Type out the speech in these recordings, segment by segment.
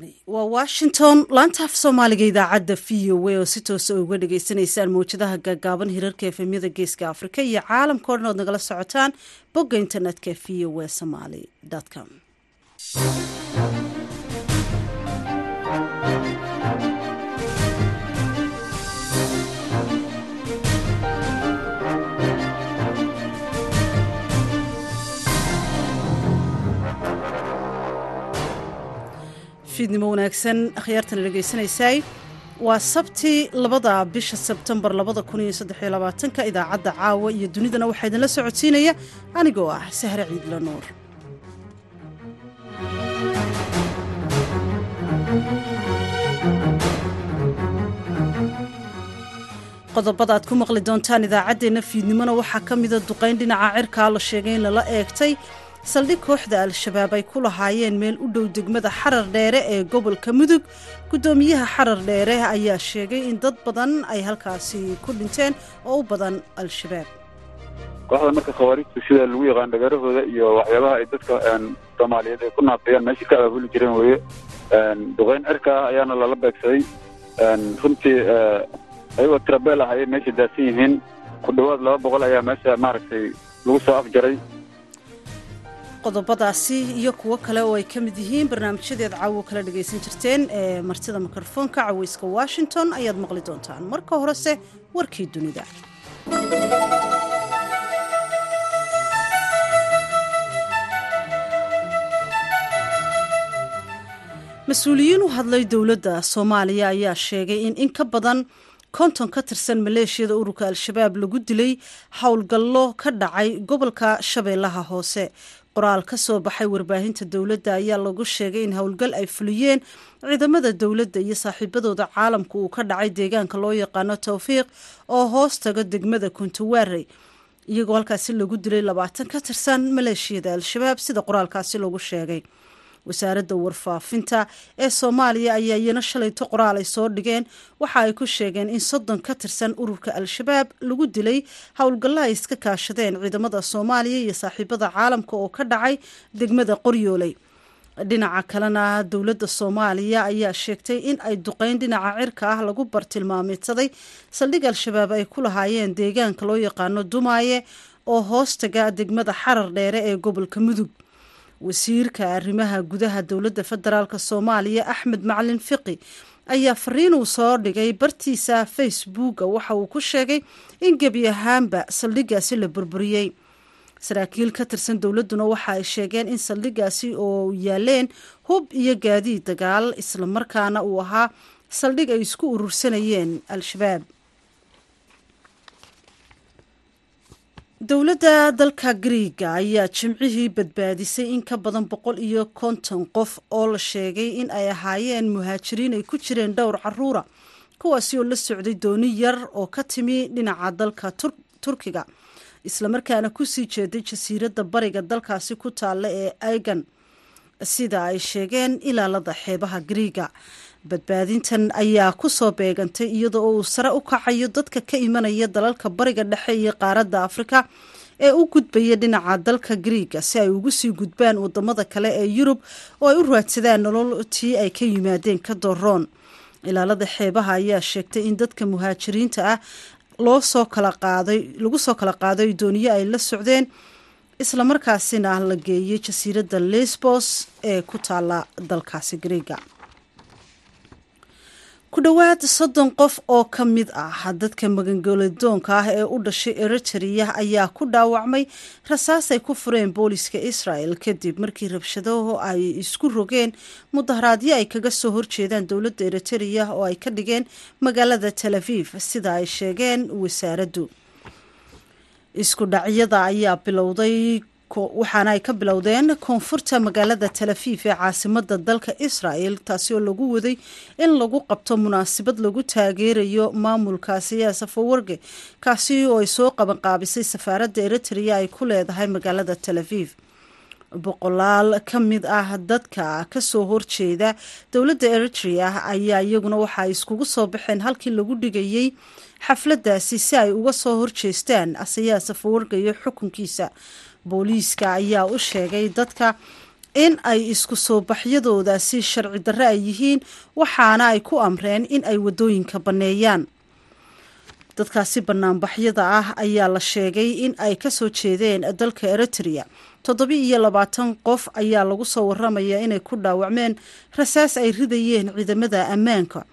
halkani waa washington laanta af soomaaliga idaacadda v o a oo si toosa uga dhagaysanaysaan mawjadaha gaagaaban hirarka efemyada geeska afrika iyo caalamka o dhan ood nagala socotaan bogga internetka v o a somaly com fiidnimo wanaagsan akhyaartana dhegaysanaysaay waa sabti labada bisha sebtembar labada kun iyo saddexiyo labaatanka idaacadda caawa iyo dunidana waxaa idinla socodsiinaya anigoo ah sahre ciidla nuur. Qodobada aad ku maqli doontaan idaacaddeenna fiidnimona waxaa ka mida duqayn dhinaca cirkaa la sheegay in lala eegtay saldhig kooxda al-shabaab ay ku lahaayeen meel u dhow degmada xarar dheere ee gobolka mudug guddoomiyaha xarar dheere ayaa sheegay in dad badan ay halkaasi ku dhinteen oo u badan al-shabaab. Kooxda marka khawaarijtu sida lagu yaqaan dhagaarahooda iyo waxyaabaha ay dadka soomaaliyeed ay ku naafiyaan meesha ka abaabuli jireen weeye duqayn cirka ah ayaana lala beegsaday. Runtii ayagoo tirabeel ah ayay meesha daadsan yihiin ku dhowaad laba boqol ayaa meesha maaragtay lagu soo afjaray qodobadaasi iyo kuwo kale oo ay ka mid yihiin barnaamijyadeed caawo kala dhagaysan jirteen ee martida mikrofoonka caweyska washington ayaad maqli doontaan. Marka horese warkii dunida. Mas'uuliyiin u hadlay dowladda soomaaliya ayaa sheegay in in ka badan konton ka tirsan maleeshiyada ururka al-shabaab lagu dilay howlgallo ka dhacay gobolka shabeellaha hoose qoraal ka soo baxay warbaahinta dowladda ayaa lagu sheegay in howlgal ay fuliyeen ciidamada dowladda iyo saaxiibadooda caalamka uu ka dhacay deegaanka loo yaqaano towfiiq oo hoos tago degmada kuntuwaarey iyagoo halkaasi lagu dilay labaatan ka tirsan maleeshiyada al-shabaab sida qoraalkaasi lagu sheegay wasaaradda warfaafinta ee soomaaliya ayaa iyana shalayto qoraal ay soo dhigeen. Waxa ay ku sheegeen in soddon ka tirsan ururka al-shabaab lagu dilay howlgallo ay iska kaashadeen ciidamada soomaaliya iyo saaxiibada caalamka oo ka dhacay degmada qoryooley dhinaca kalena dowladda soomaaliya ayaa sheegtay in ay duqeyn dhinaca cirka ah lagu bartilmaameedsaday saldhig al-shabaab ay ku lahaayeen deegaanka loo yaqaano dumaaye oo hoostaga degmada xarar dheere ee gobolka mudug wasiirka arrimaha gudaha dowladda federaalk soomaaliya axmed macalin fiqi ayaa fariin uu soo dhigay bartiisa facebooka. Waxa uu ku sheegay in gebi ahaanba saldhigaasi la burburiyey. Saraakiil ka tirsan dowladduna waxa ay sheegeen in saldhigaasi oo yaaleen hub iyo gaadiid dagaal islamarkaana uu ahaa saldhig ay isku urursanayeen al-shabaab dowladda dalka griiga ayaa jimcihii badbaadisay in ka badan boqol iyo konton qof oo la sheegay in ay ahaayeen muhaajiriin ay ku jireen dhowr caruura kuwaasi oo la socday dooni yar oo ka timi dhinaca dalka turkiga. Islamarkaana ku sii jeeday jasiiradda bariga dalkaasi ku taalla ee aigan sida ay sheegeen ilaalada xeebaha griiga badbaadintan ayaa ku soo beegantay iyadoo uu sare u kacayo dadka ka imanaya dalalka bariga dhexe iyo qaaradda afrika ee u gudbaya dhinaca dalka griiga si ay ugu sii gudbaan waddamada kale ee yurub oo ay u raadsadaan nololtii ay ka yimaadeen ka doroon ilaalada xeebaha ayaa sheegtay in dadka muhaajiriinta ah loo soo kala qaaday lagu soo kala qaaday dooniyo ay la socdeen islamarkaasina la geeyey jasiiradda lesbos ee ku taala dalkaasi griiga ku dhowaad soddon qof oo ka mid ah dadka magangelidoonka ah ee u dhashay eritrea ayaa ku dhaawacmay rasaas ay ku fureen booliska israel kadib markii rabshadaho ay isku rogeen mudaharaadyo ay kaga soo horjeedaan dowladda eritrea oo ay ka dhigeen magaalada tel aviv sida ay sheegeen wasaaraddu isku dhacyada ayaa bilowday waxaana ay ka bilowdeen koonfurta magaalada talafiif ee caasimada dalka israel taasi oo lagu waday in lagu qabto munaasabad lagu taageerayo maamulkaasi ee safawarge kaasi oo ay soo qabanqaabisay safaaradda eritrea ay ku leedahay magaalada talaviv boqolaal ka mid ah dadka ka soo horjeeda dowladda eritrea ayaa iyaguna waxa ay iskugu soo baxeen halkii lagu dhigayey xafladaasi si ay uga soo horjeestaan asayaa safawarga iyo xukunkiisa. Booliiska ayaa u sheegay dadka in ay isku soo baxyadoodaasi sharci darre ay yihiin waxaana ay ku amreen in ay waddooyinka banneeyaan dadkaasi banaanbaxyada ah ayaa la sheegay in ay ka soo jeedeen dalka eritrea. Toddobi iyo labaatan qof ayaa lagu soo waramayaa inay ku dhaawacmeen rasaas ay ridayeen ciidamada ammaanka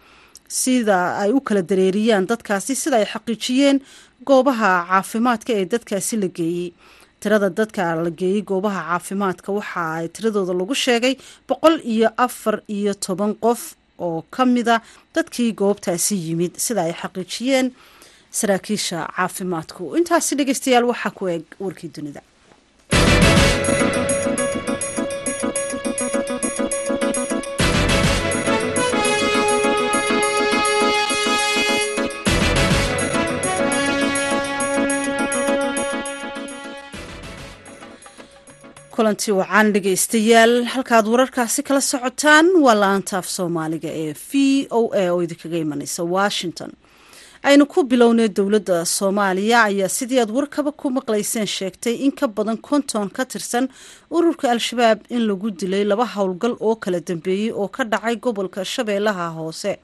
sida ay u kala dareeriyaan dadkaasi sida ay xaqiijiyeen goobaha caafimaadka ee dadkaasi la geeyey. Tirada dadka la geeyey goobaha caafimaadka waxa ay tiradooda lagu sheegay boqol iyo afar iyo toban qof oo ka mida dadkii goobtaasi yimid sida ay xaqiijiyeen saraakiisha caafimaadku. Intaasi dhegeystayaal waxaa ku eeg warkii dunida kulanti wacaan dhegeystayaal halkaad wararkaasi kala socotaan waa laanta af soomaaliga ee v o a oo idinkaga imaneysa washington. Aynu ku bilownay dowladda soomaaliya ayaa sidii aad warkaba ku maqlayseen sheegtay in ka badan konton ka tirsan ururka al-shabaab in lagu dilay laba howlgal oo kala dambeeyey oo ka dhacay gobolka shabeellaha hoose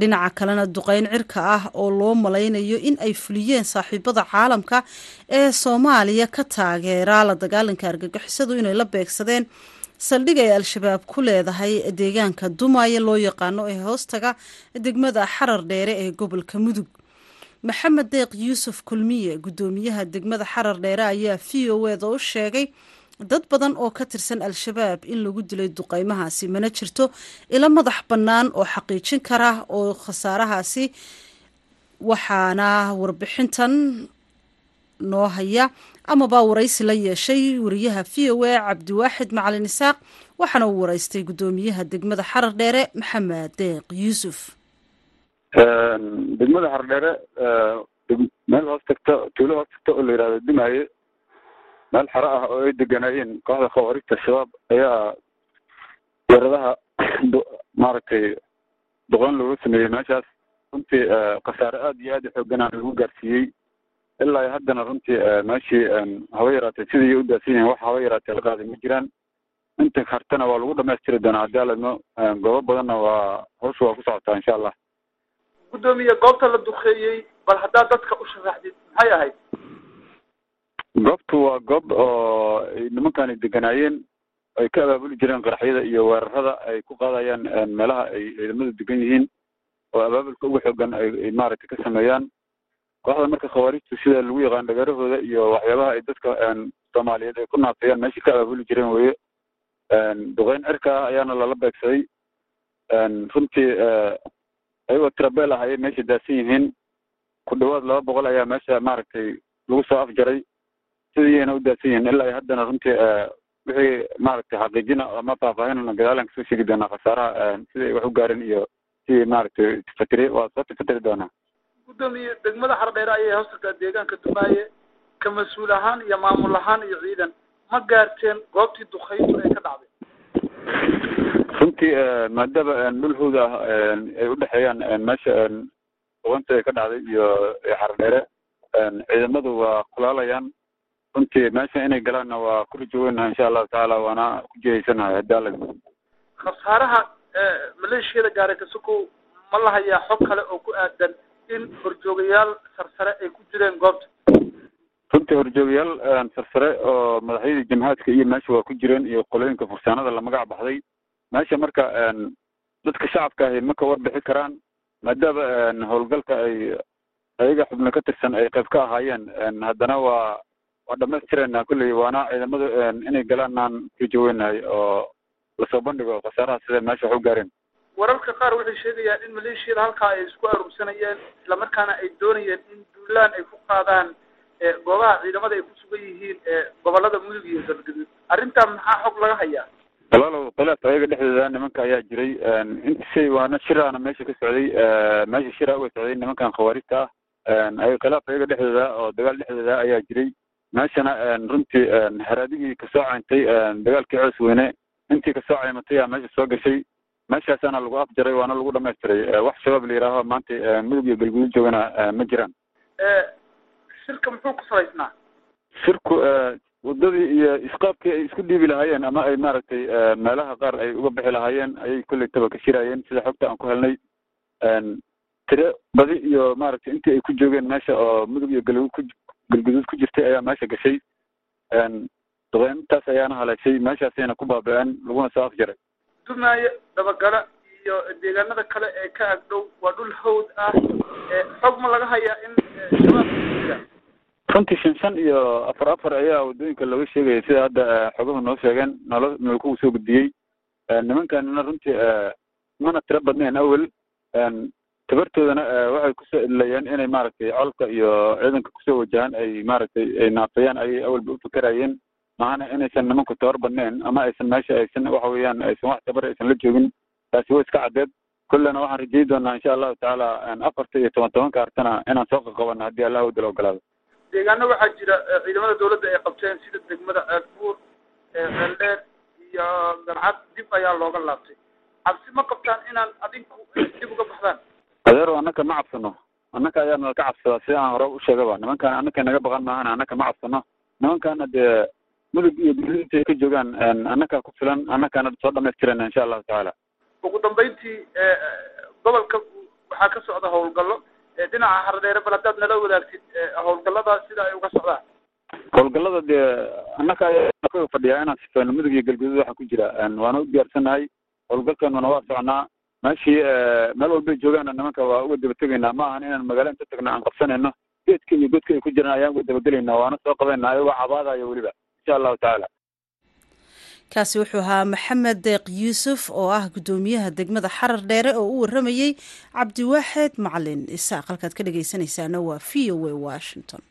dhinaca kalena duqeyn cirka ah oo loo malaynayo in ay fuliyeen saaxiibada caalamka ee soomaaliya ka taageera la dagaalanka argagixisadu inay la beegsadeen saldhig ay al-shabaab ku leedahay deegaanka dumaayo loo yaqaano ee hoostaga degmada xarar dheere ee gobolka mudug. Maxamed deeq yuusuf kulmiye guddoomiyaha degmada xarar dheere ayaa v o eda u sheegay dad badan oo ka tirsan al-shabaab in lagu dilay duqeymahaasi mana jirto ilo madax bannaan oo xaqiijin kara oo khasaarahaasi waxaana warbixintan noo haya. Amaba waraysi la yeeshay wariyaha v o a cabdiwaaxid macalin isaaq waxaana uu waraystay guddoomiyaha degmada xarar dheere maxamed deeq yuusuf. Degmada xarar dheere meel hoos tagta tuulo hoos tagta oo la yihahdo dumaaye meel xero ah oo ay deganaayeen kooxda khawaarijta shabaab ayaa weeradaha maaragtay duqeyn looga sameeyey meeshaas. Runtii khasaare aada iyo aad u xooganaan lagu gaarsiiyey. Ilaa haddana runtii meeshii haba yaraatee sidii u daadsan yihiin wax haba yaraatee la qaaday ma jiraan. Inta hartana waa lagu dhamaystiri doonaa haddii aladmo goobo badanna waa hawsha waa ku socotaa insha allah. Guddoomiye goobta la duqeeyey bal haddaad dadka u sharaxdid maxay ahayd goobtu waa goob oo ay nimankani deganaayeen ay ka abaabuli jireen qaraxyada iyo weerarada ay ku qaadayaan meelaha ay ciidamadu degan yihiin oo abaabulka ugu xoogan ay maaragtay ka sameeyaan. Kooxda marka khawaarijtu sida lagu yaqaan dhagarahooda iyo waxyaabaha ay dadka soomaaliyeed ay ku naafiyaan meeshii ka abaabuli jireen weye duqeyn cirka ah ayaana lala beegsaday. Runtii ayagoo tirabeel ah ayay meesha daadsan yihiin ku dhawaad laba boqol ayaa meesha maaragtay lagu soo afjaray sidiyayna u daadsan yihiin ilaa haddana runtii wixii maaragtay xaqiijina ama faahfaahinana gadaalan ka soo sheegi doonaa khasaaraha siday wax u gaareen iyo sidii maaragtay tifatiri waa soo tifatiri doonaa guddoomiye degmada xardheere ayay hoostagtaa deegaanka dumaaye ka mas'uul ahaan iyo maamul ahaan iyo ciidan ma gaarteen goobtii duqeyntu ay ka dhacday? Runtii maadaama dhul hawda ah ay udhexeeyaan meesha duqeynta ay ka dhacday iyo xardheere ciidamadu waa kulaalayaan runtii meesha inay galaanna waa ku rajoweynaha insha allahu tacaala waana ku jihaysanahay haddii alla khasaaraha maleeshiyada gaaray kasukow ma la hayaa xog kale oo ku aadan in horjoogayaal sarsare ay ku jireen goobta. Runtii horjoogayaal sarsare oo madaxyadii jamhaadka iyo meesha waa ku jireen iyo qolooyinka fursaanada la magac baxday. Meesha marka dadka shacabka ahi ma ka warbixi karaan maadaama howlgalka ay ayaga xubno ka tirsan ay qayb ka ahaayeen haddana waa waa dhamaystireenaa kulley waana ciidamadu inay galaanaan rajoweynahay oo la soo bandhigo khasaaraha sida meesha wax u gaareen wararka qaar waxay sheegayaan in maleeshiyada halkaa ay isku aruursanayeen islamarkaana ay doonayeen in duulaan ay ku qaadaan goobaha ciidamada ay ku sugan yihiin gobollada mudug iyo galgaduud arrintaa maxaa xog laga hayaa? Walaalow khilaaf ayaga dhexdooda nimanka ayaa jiray inta shay waana shiraana meesha ka socday meesha shira uga socday nimankan khawaarijta ah. Ay khilaaf ayaga dhexdooda oo dagaal dhexdooda ayaa jiray meeshana runtii haraadigii ka soo cayntay dagaalkii coos weyne intii ka soo caymatay meesha soo gashay. Meeshaasaana lagu afjaray waana lagu dhamaystiray wax shabaab la yihaaho maanta mudug iyo galguduud joogana ma jiraan. Shirka muxuu ku salaysnaa shirku wadadii iyo isqaabkii ay isku dhiibi lahaayeen ama ay maaragtay meelaha qaar ay uga bixi lahaayeen ayay kolley taba ka shiraayeen. Sida xogta aan ku helnay tire badi iyo maaragtay intii ay ku joogeen meesha oo mudug iyo galguud ku galguduud ku jirtay ayaa meesha gashay. Duqeyntaas ayaana haleeshay meeshaasayna ku baaba-een laguna soo afjaray dumaayo dabagala iyo deegaanada kale ee ka agdhow waa dhul hawd ah. Xog ma laga hayaa in shabaab runtii shan shan iyo afar afar ayaa waddooyinka looga sheegaya sida hadda xoguhu noo sheegeen. Nolo nolkugu soo gudbiyey. Nimankanina runtii mana tiro badnayn awel tabartoodana waxay ku soo idlayeen inay maaragtay colka iyo ciidanka ku soo wajahaan ay maaragtay ay naafayaan ayay awalba ufakerayeen maahana inaysan nimanku tabar badnayn ama aysan meesha aysan waxa weeyaan aysan wax tabar aysan la joogin. Taasi way iska caddeed. Kullena waxaan rajay doonaa insha allahu tacaala afarta iyo toban tobanka artana inaan soo qaqabano haddii allah wadala ogolaado deegaano waxaa jira ciidamada dawladda ay qabteen sida degmada ceelbuur ceeldheer iyo gancad dib ayaa looga laabtay. Cabsi ma qabtaan inaan adinku dib uga baxdaan adeero annaka ma cabsano. Annaka ayaa nalka cabsadaa sida aan hore u sheegaba. Nimankaan annaka naga baqan maahana annaka ma cabsano. Nimankaana dee mudug iyo intay ka joogaan annaka ku filan annakaana soo dhamaystirana insha allahu tacaala. Ugu dambeyntii gobolka waxaa ka socda howlgallo. Dhinaca haradheere bal haddaad nala wadaagtid howlgalladaas sida ay uga socdaan howlgallada dee annaka ayaa kaga fadhiyaa inaan sifeyno mudug iyo galguduud waxaa ku jira. Waana u diyaarsannahay. Howlgalkeenuna waa soconaa meeshii meel walbay joogaana nimanka waa uga daba tegaynaa ma ahan inaan magaalo inta tagno aan qabsanayno geedka iyo godka ay ku jiraan ayaan uga dabagelaynaa waana soo qabayna ayagoo cabaadayo weliba insha allahu tacaala kaasi wuxuu ahaa maxamed deeq yuusuf oo ah guddoomiyaha degmada xarar dheere oo u waramayey cabdiwaaxeed macalin. Isaaq halkaad ka dhegeysanaysaana waa v o a washington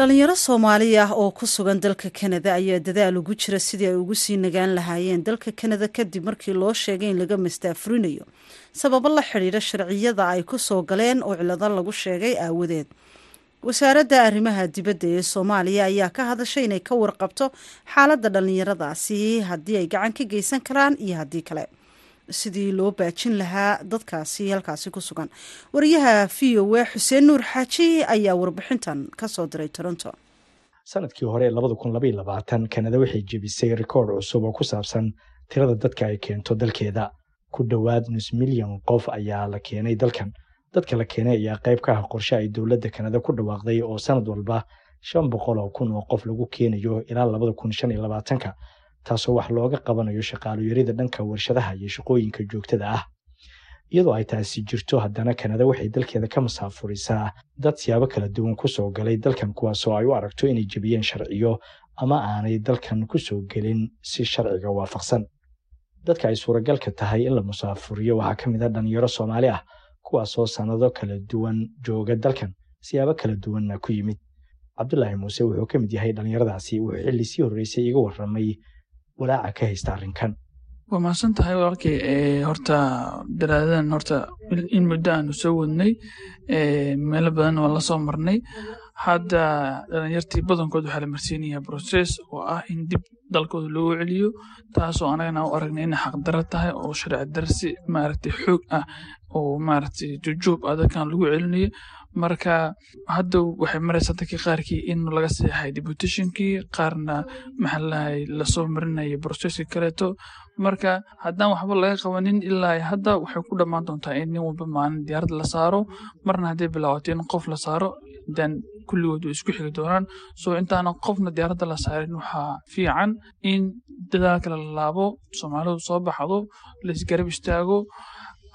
dhalinyaro soomaali ah oo ku sugan dalka kanada ayaa dadaal ugu jira sidii ay ugu sii nagaan lahaayeen dalka kanada kadib markii loo sheegay in laga mastaafurinayo sababo la xidhiidha sharciyada ay ku soo galeen oo cilado lagu sheegay aawadeed. Wasaaradda arrimaha dibadda ee soomaaliya ayaa ka hadashay inay ka warqabto xaaladda dhalinyaradaasi haddii ay gacan ka geysan karaan iyo haddii kale sidii loo baajin lahaa dadkaasi halkaasi ku sugan. Wariyaha v o a xuseen nuur xaaji ayaa warbixintan ka soo diray toronto. Sanadkii hore kanada waxay jebisay rikoord cusub oo ku saabsan tirada dadka ay keento dalkeeda. Ku dhowaad nus milyan qof ayaa la keenay dalkan. Dadka la keenay ayaa qayb ka ah qorshe ay dowladda kanada ku dhawaaqday oo sanad walba shan boqol oo kun oo qof lagu keenayo ilaa labada kun shan iyo labaatanka taasoo wax looga qabanayo shaqaalo yarida dhanka warshadaha iyo shaqooyinka joogtada ah. Iyadoo ay taasi jirto haddana kanada waxay dalkeeda ka masaafurisaa dad siyaabo kala duwan ku soo galay dalkan kuwaasoo ay u aragto inay jebiyeen sharciyo ama aanay dalkan ku soo gelin si sharciga waafaqsan. Dadka ay suuragalka tahay in la musaafuriyo waxaa ka mid a dhalinyaro soomaali ah kuwaasoo sannado kala duwan jooga dalkan siyaabo kala duwanna ku yimid. Cabdulaahi muuse wuxuu ka mid yahay dhallinyaradaasi wuxuu xilli sii horreysay iga warramay walaaca ka haysta arrinkan waa mahadsan tahay walaalkay horta daraadadan horta in muddo aanu soo wadnay meelo badan waan la soo marnay. Hadda dhalinyartii badankood waxaa la marsiinayaa process oo ah in dib dalkooda loogu celiyo taasoo anagana u aragnay inay xaqdaro tahay oo sharci darsi maaragtay xoog ah oo maaragtay jujuub ah dadkan lagu celinayo marka hadda waxay maraysaa dadkii qaarkii in laga seexay deputationkii qaarna maxaa la soo marinaya processki kaleeto. Marka haddaan waxba laga qabanin ilaa hadda waxay ku dhammaan doontaa in nin walba maalin diyaarad la saaro marna hadday bilaawato in qof la saaro dan kulligood way isku xigi doonaan. Soo intaana qofna diyaaradda la saarin waxaa fiican in dadaalka la laabo soomaalidu soo baxdo laisgarab istaago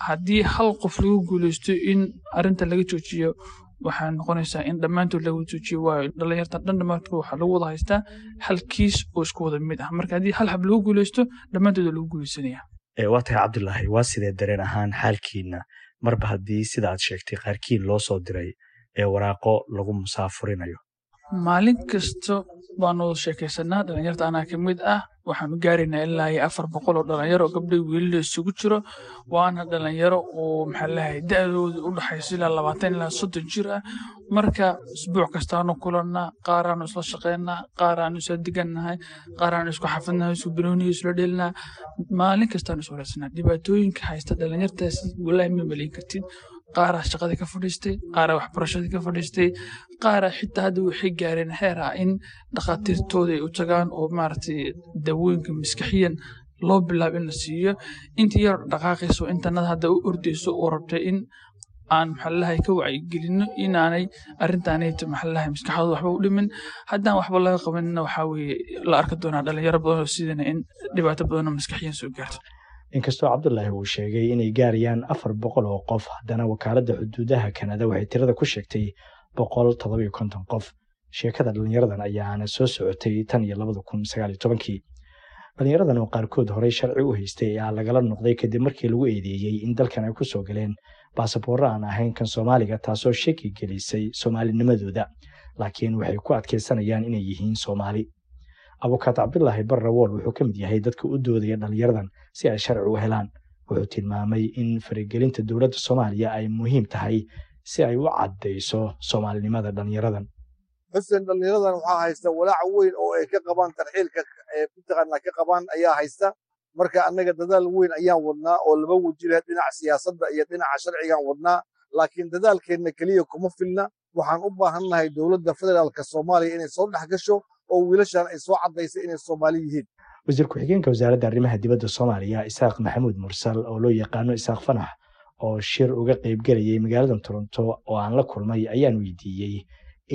haddii hal qof lagu guuleysto in arinta laga joojiyo waxay noqonaysaa in dhammaantood laga joojiyo waayo dhalinyarta dhan dhammaantood waxaa lagu wada haystaa hal kiis oo isku wada mid ah. Marka haddii hal xab lagu guuleysto dhammaantood waa lagu guuleysanaya waa tahay cabdulaahi waa sidee dareen ahaan xaalkiina marba haddii sida aad sheegtay qaarkiin loo soo diray ee waraaqo lagu musaafurinayo. Maalin kasta baanu sheekaysanaa dhalinyarta anaa ka mid ah waxaanu gaaraynaa ilaa iyo afar boqol oo dhalinyaro oo gabdhay wiilila isugu jiro waana dhalinyaro oo maxaa lahay da-dooda u dhaxayso ilaa labaatan ilaa soddon jir ah. Marka isbuuc kastaanu kulannaa qaaraanu isla shaqaynaa qaaraanu isla digannahay qaaraanu isku xafidnahay isku banooniyo isla dhelinaa maalin kastaanu is dhibaatooyinka haysta dhalinyartaasi walaahi ma maleyn kartid qaaraa shaqadii ka fadhiistay qaaraa waxbarashadii ka fadhiistay qaaraa xitaa hadda waxay gaareen heer ah in dhakhaatiirtooda u tagaan oo maaragtay dawooyinka maskaxiyan loo bilaabo in la siiyo. Intii yar dhaqaaqayso intanada hadda u ordayso oo rabtay in aan maxalalahay ka wacyigelino inaanay arrintaanayto maxalalahay maskaxdooda waxba u dhimin. Haddaan waxba laga qabanina waxaa weeye la arki doonaa dhalinyaro badan sidana in dhibaato badanoo maskaxiyan soo gaarto inkastoo cabdulaahi uu sheegay inay gaarayaan afar boqol oo qof haddana wakaaladda xuduudaha kanada waxay tirada ku sheegtay boqol toddobiyo konton qof. Sheekada dhallinyaradan ayaana soo socotay tan iyo labada kun sagaaliyo tobankii. Dhallinyaradan oo qaarkood horey sharci u haystay ayaa lagala noqday kadib markii lagu eedeeyey in dalkan ay ku soo galeen baasaboorro aan ahayn kan soomaaliga taasoo shaki gelisay soomaalinimadooda. Laakiin waxay ku adkaysanayaan inay yihiin soomaali. Abukaat cabdulaahi barrawool wuxuu ka mid yahay dadka u doodaya dhallinyaradan si ay sharci u helaan. Wuxuu tilmaamay in faragelinta dowladda soomaaliya ay muhiim tahay si ay u caddayso soomaalinimada dhallinyaradan xuseen dhallinyaradan waxaa haysta walaac weyn oo ay ka qabaan tarxiilka mataqaanaa ka qabaan ayaa haysta. Marka annaga dadaal weyn ayaan wadnaa oo laba weji leh dhinaca siyaasadda iyo dhinaca sharcigaan wadnaa. Laakiin dadaalkeenna keliya kuma filna. Waxaan u baahannahay dowladda federaalka soomaaliya inay soo dhex gasho oo wiilashan ay soo caddaysa inay soomaali yihiin wasiir ku-xigeenka wasaaradda arrimaha dibadda soomaaliya isaaq maxamuud mursal oo loo yaqaano isaaq fanax oo shir uga qaybgelayay magaalada toronto oo aan la kulmay ayaan weydiiyey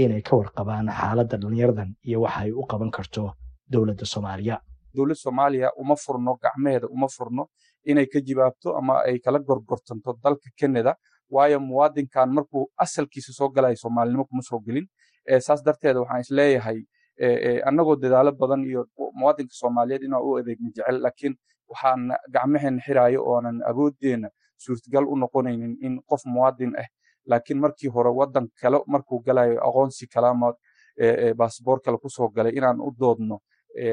inay ka warqabaan xaaladda dhallinyaradan iyo waxa ay u qaban karto dowladda soomaaliya. Dowlad soomaaliya uma furno gacmeheeda uma furno inay ka jibaabto ama ay kala gorgortanto dalka canada waayo muwaadinkan markuu asalkiisa soo galaya soomaalinimo kuma soo gelin. Saas darteeda waxaan is leeyahay annagoo dadaalo badan iyo muwaadinka soomaaliyeed inaan u adeegno jecel laakiin waxaan gacmaheena xiraayo oonan awooddeena suurtagal u noqonaynin in qof muwaadin ah laakiin markii hore waddan kale markuu galayo aqoonsi kale ama baasboor kale ku soo galay inaan u doodno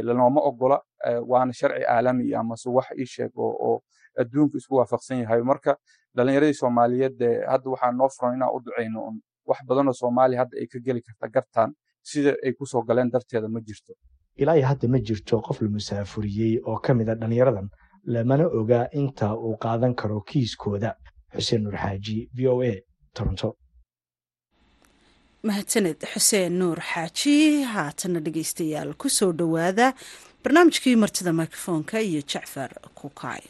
lanooma ogola waana sharci caalami amase wax ii sheeg oo adduunku isku waafaqsan yahay. Marka dhalinyaradii soomaaliyeed hadda waxaa noo furan inaan u ducayno wax badanoo soomaaliya hadda ay ka geli karta gartaan sida ay ku soo galeen darteeda ma jirto. Ilaa iyo hadda ma jirto qof la musaafuriyey oo ka mid a dhallinyaradan lamana oga inta uu qaadan karo kiiskooda. Xuseen nuur xaaji v o a toronto. Mahadsaned xuseen nuur xaaji haatana dhegeystayaal ku soo dhowaada barnaamijkii martida mikrofoonka iyo jacfar kukaay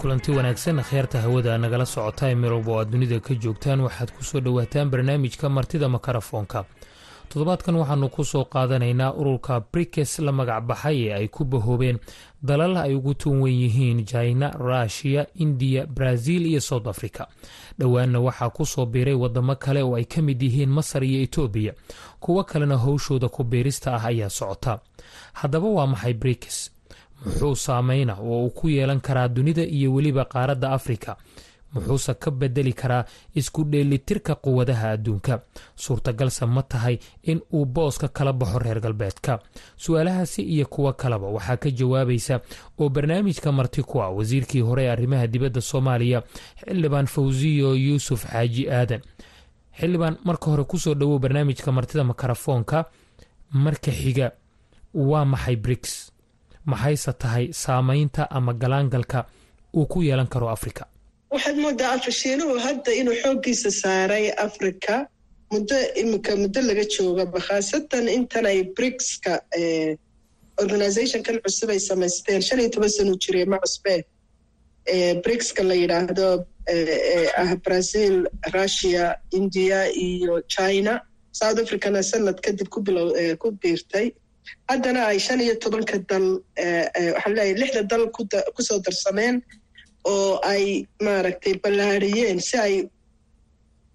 kulanti wanaagsan kheerta hawada nagala socota ee meelwalba oo aad dunida ka joogtaan waxaad ku soo dhowaataan barnaamijka martida makarafoonka. Toddobaadkan waxaanu ku soo qaadanaynaa ururka brikes la magac baxay ee ay ku bahoobeen dalal ay ugu tuun wen yihiin jina rushiya indiya brazil iyo south africa. Dhowaanna waxaa ku soo biiray wadamo kale oo ay ka mid yihiin masar iyo etoobiya kuwo kalena howshooda ku biirista ah ayaa socota. Haddaba waa maxay brikes muxuu saameyna oo uu ku yeelan karaa dunida iyo weliba qaaradda afrika. Muxuuse ka bedeli karaa isku dheelitirka quwadaha adduunka. Suurtagalse ma tahay in uu booska kala baxo reer galbeedka. Su'aalahaasi iyo kuwo kaleba waxaa ka jawaabaysa oo barnaamijka marti ku ah wasiirkii hore ee arrimaha dibadda soomaaliya xildhibaan fawsiyo yuusuf xaaji aadan. Xildhibaan marka hore ku soo dhowow barnaamijka martida makarafoonka marka xiga waa maxay briks maxayse tahay saamaynta ama galaangalka uu ku yeelan karo afrika. Waxaad moodaa afashiinuhu hadda inuu xooggiisa saaray africa muddo iminka muddo laga joogaba khaasatan intan ay brigska organizationkan cusub ay samaysteen. Shan iyo toban sano jire ma cusbeen brigska la yidhaahdo ah brazil russia india iyo china. South africana sanad kadib ku biirtay haddana ay shan iyo tobanka dal waxaan leeyahay lixda dal ku soo darsameen oo ay maaragtay ballaariyeen si ay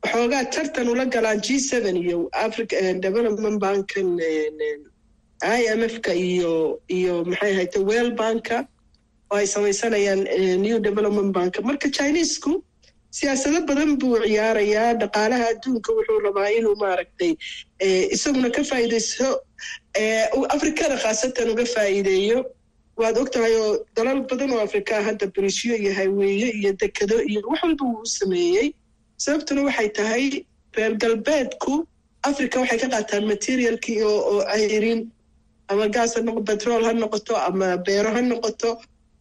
waxoogaa tartan ula galaan g seven iyo africa development bankan i m f ka iyo iyo maxay ahayte well banka oo ay samaysanayaan new development bank marka chinesku siyaasado badan buu ciyaarayaa dhaqaalaha adduunka wuxuu rabaa inuu maaragtay isaguna ka faa'iidaysto afrikana khaasatan uga faa'iideeyo. Waad og tahay oo dalal badan oo afrikaa hadda brisyo iyo hayweeye iyo dekado iyo wax walba wuu u sameeyey. Sababtuna waxay tahay reer galbeedku africa waxay ka qaataan materialkii oo ayrin ama gaas ha noqo betrol ha noqoto ama beero ha noqoto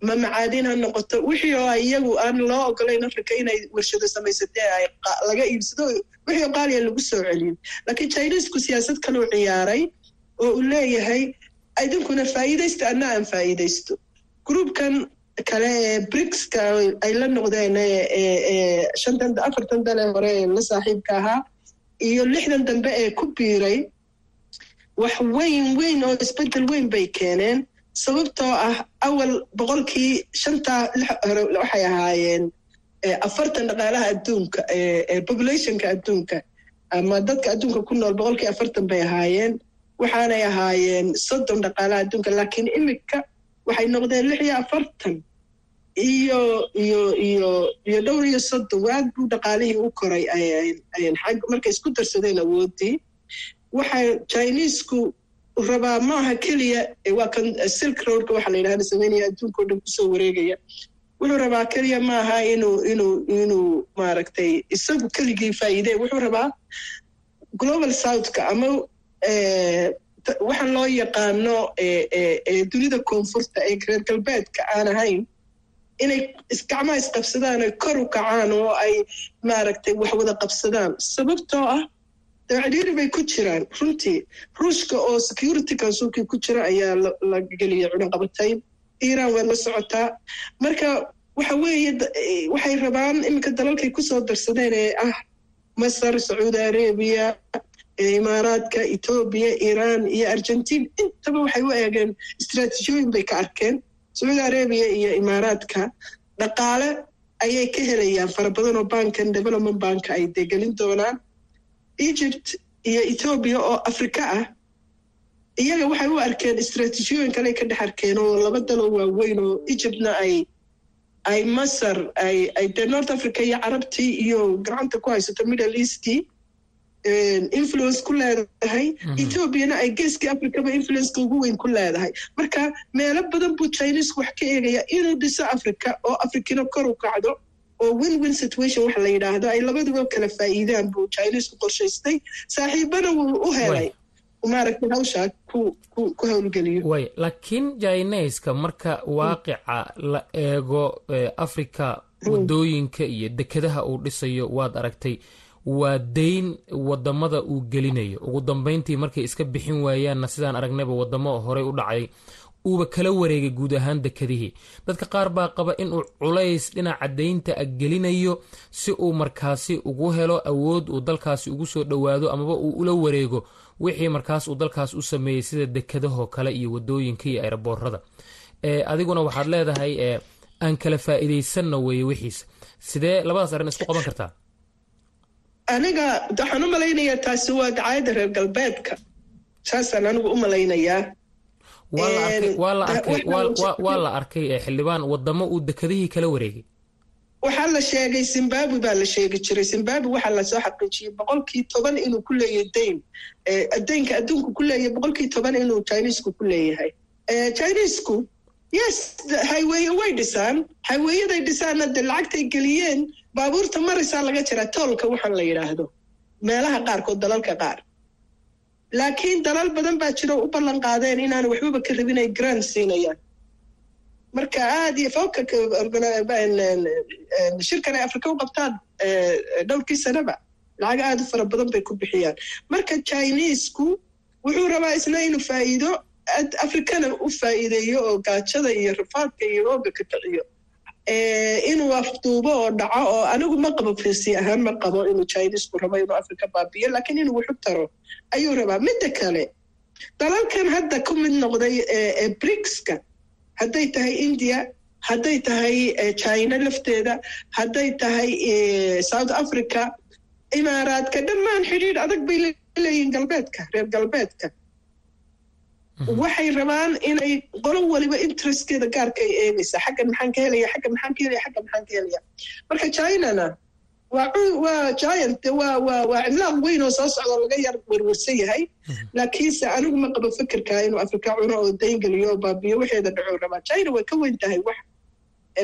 ama macaadin ha noqoto. Wixii oo iyagu aan loo ogolayn africa inay warshado samaysatee ay laga iibsado wixii oo qaaliya lagu soo celiyo laakiin chinesku siyaasad kaleu ciyaaray oo uu leeyahay idinkuna faa'iidaysta anna aan faa'iidaysto. Groupkan kale ee brigska ay la noqdeen shantan afartan dale hore ee la saaxiibka ahaa iyo lixdan dambe ee ku biiray wax weyn weyn oo isbeddel weyn bay keeneen sababtoo ah awal boqolkii shantaa hore waxay ahaayeen afartan dhaqaalaha adduunka populationka adduunka ama dadka adduunka ku nool boqolkii afartan bay ahaayeen waxaanay ahaayeen soddon dhaqaalaha adduunka laakiin imika waxay noqdeen lix iyo afartan. Iyo iyo iyo iyo dhowr iyo soddon. Waad buu dhaqaalihii u koray xag markay isku darsadeen awooddii waxaa chinesku rabaa maaha keliya waa kan silk roadka waxaa la yidhahda sameynaya adduunka o dhan ku soo wareegaya. Wuxuu rabaa keliya maaha inuu inuu inuu maaragtay isagu keligii faa'iidee. Wuxuu rabaa global southka ama waxaan loo yaqaano dunida koonfurta ee reer galbeedka aan ahayn. Inay gacmaha isqabsadaan oy kor u kacaan oo ay maaragtay wax wada qabsadaan. Sababtoo ah daacdhiiri bay ku jiraan. Runtii ruushka oo security councilkii ku jira ayaa la geliyay cunaqabatayn iiraan waa la socotaa. Marka waxa weeye waxay rabaan iminka dalalkay ku soo darsadeen ee ah masar sacuudi arabiya imaaraadka etoobiya iiraan iyo argentiin. Intaba waxay u eegeen istraatiijiyooyin bay ka arkeen. Sacuudi arabiya iyo imaaraadka dhaqaale ayay ka helayaan. Fara badan oo bankan development banka ay degelin doonaan. Egypt iyo etoobiya oo afrika ah iyaga waxay u arkeen istraatiijiyooyin kale ka dhex arkeen oo laba daloo waaweyn oo egyptna ay ay masar ay dee north africa iyo carabtii iyo gacanta ku haysato middle eastkii influence ku leedahay. Etoobiyana ay geeskii africaba influenceka ugu weyn ku leedahay. Marka meelo badan buu chinesku wax ka eegaya inuu dhiso africa oo afrikina kor u kacdo oo win win situation waxa la yidhaahdo. Ay labaduba kala faa'iidaan buu chinesku qorshaystay saaxiibana wuu u helay. Maaragtay hawshaa ku ku howlgeliyo. Way. Laakiin chineska marka waaqica la eego africa waddooyinka iyo dekedaha uu dhisayo waad aragtay waa dayn waddamada uu gelinayo. Ugu dambeyntii markay iska bixin waayaanna sidaan aragnayba wadamo horey u dhacay uuba kala wareegay guud ahaan dekedihii. Dadka qaar baa qaba inuu culays dhinaca daynta a gelinayo si uu markaasi ugu helo awood uu dalkaasi ugu soo dhowaado amaba uu ula wareego wixii markaas uu dalkaas u sameeyey sida dekedahoo kale iyo waddooyinka iyo eeraboorada adiguna waxaad leedahay aan kala faa'iidaysanna weeye wixiisa sidee labadaas arrin isku qaban kartaa aniga waxaan u malaynayaa taasi waa dacaayadda reer galbeedka. Saasaan anigu u malaynayaa. Waa la arkay xildhibaan wadamo uu dekedihii kala wareegay. Waxaa la sheegay zimbabwe baa la sheegi jiray. Zimbabwe waxaa la soo xaqiijiyey boqolkii toban inuu ku leeyahay dayn daynka adduunku ku leeyahay boqolkii toban inuu chinesku ku leeyahay. Chinesku yes highweye way dhisaan highweyaday dhisaanna dee lacagtay geliyeen baabuurta maraysaa laga jiraa toolka waxaan la yidhaahdo meelaha qaarkood dalalka qaar. Laakiin dalal badan baa jiro u ballan qaadeen inaan waxbaba ka rabin ay grand siinayaan. Marka aad iyo foka shirkan ay afrika u qabtaan dhowrkii sanaba lacag aad u fara badan bay ku bixiyaan. Marka chinesku wuxuu rabaa isna inuu faa'iido afrikana u faa'iideeyo oo gaajada iyo rafaadka iyo rooga ka kiciyo. Inuu afduubo oo dhaco oo anigu ma qabo fisi ahaan ma qabo inuu chinesku rabo inuu afrika baabiyo laakiin inuu wuxu taro ayuu rabaa. Midda kale dalalkan hadda ku mid noqday brigska hadday tahay india hadday tahay china lafteeda hadday tahay south africa imaaraadka dhammaan xidhiidh adag bay leeyihiin galbeedka reer galbeedka waxay rabaan inay qolo waliba interestkeeda gaarka ay eegaysaa. Xaggan maxaan ka helaya xaggan maxaan ka helaya xaggan maxaan ka helaya marka chinana waa giant waa cimlaaq weyn oo soo socda laga yar werwersan yahay. Laakiinse anigu ma qabo fikirka inuu afrika cuno oo dayngeliyo baabiyo waxeeda dhacuu rabaa. China way ka weyn tahay wax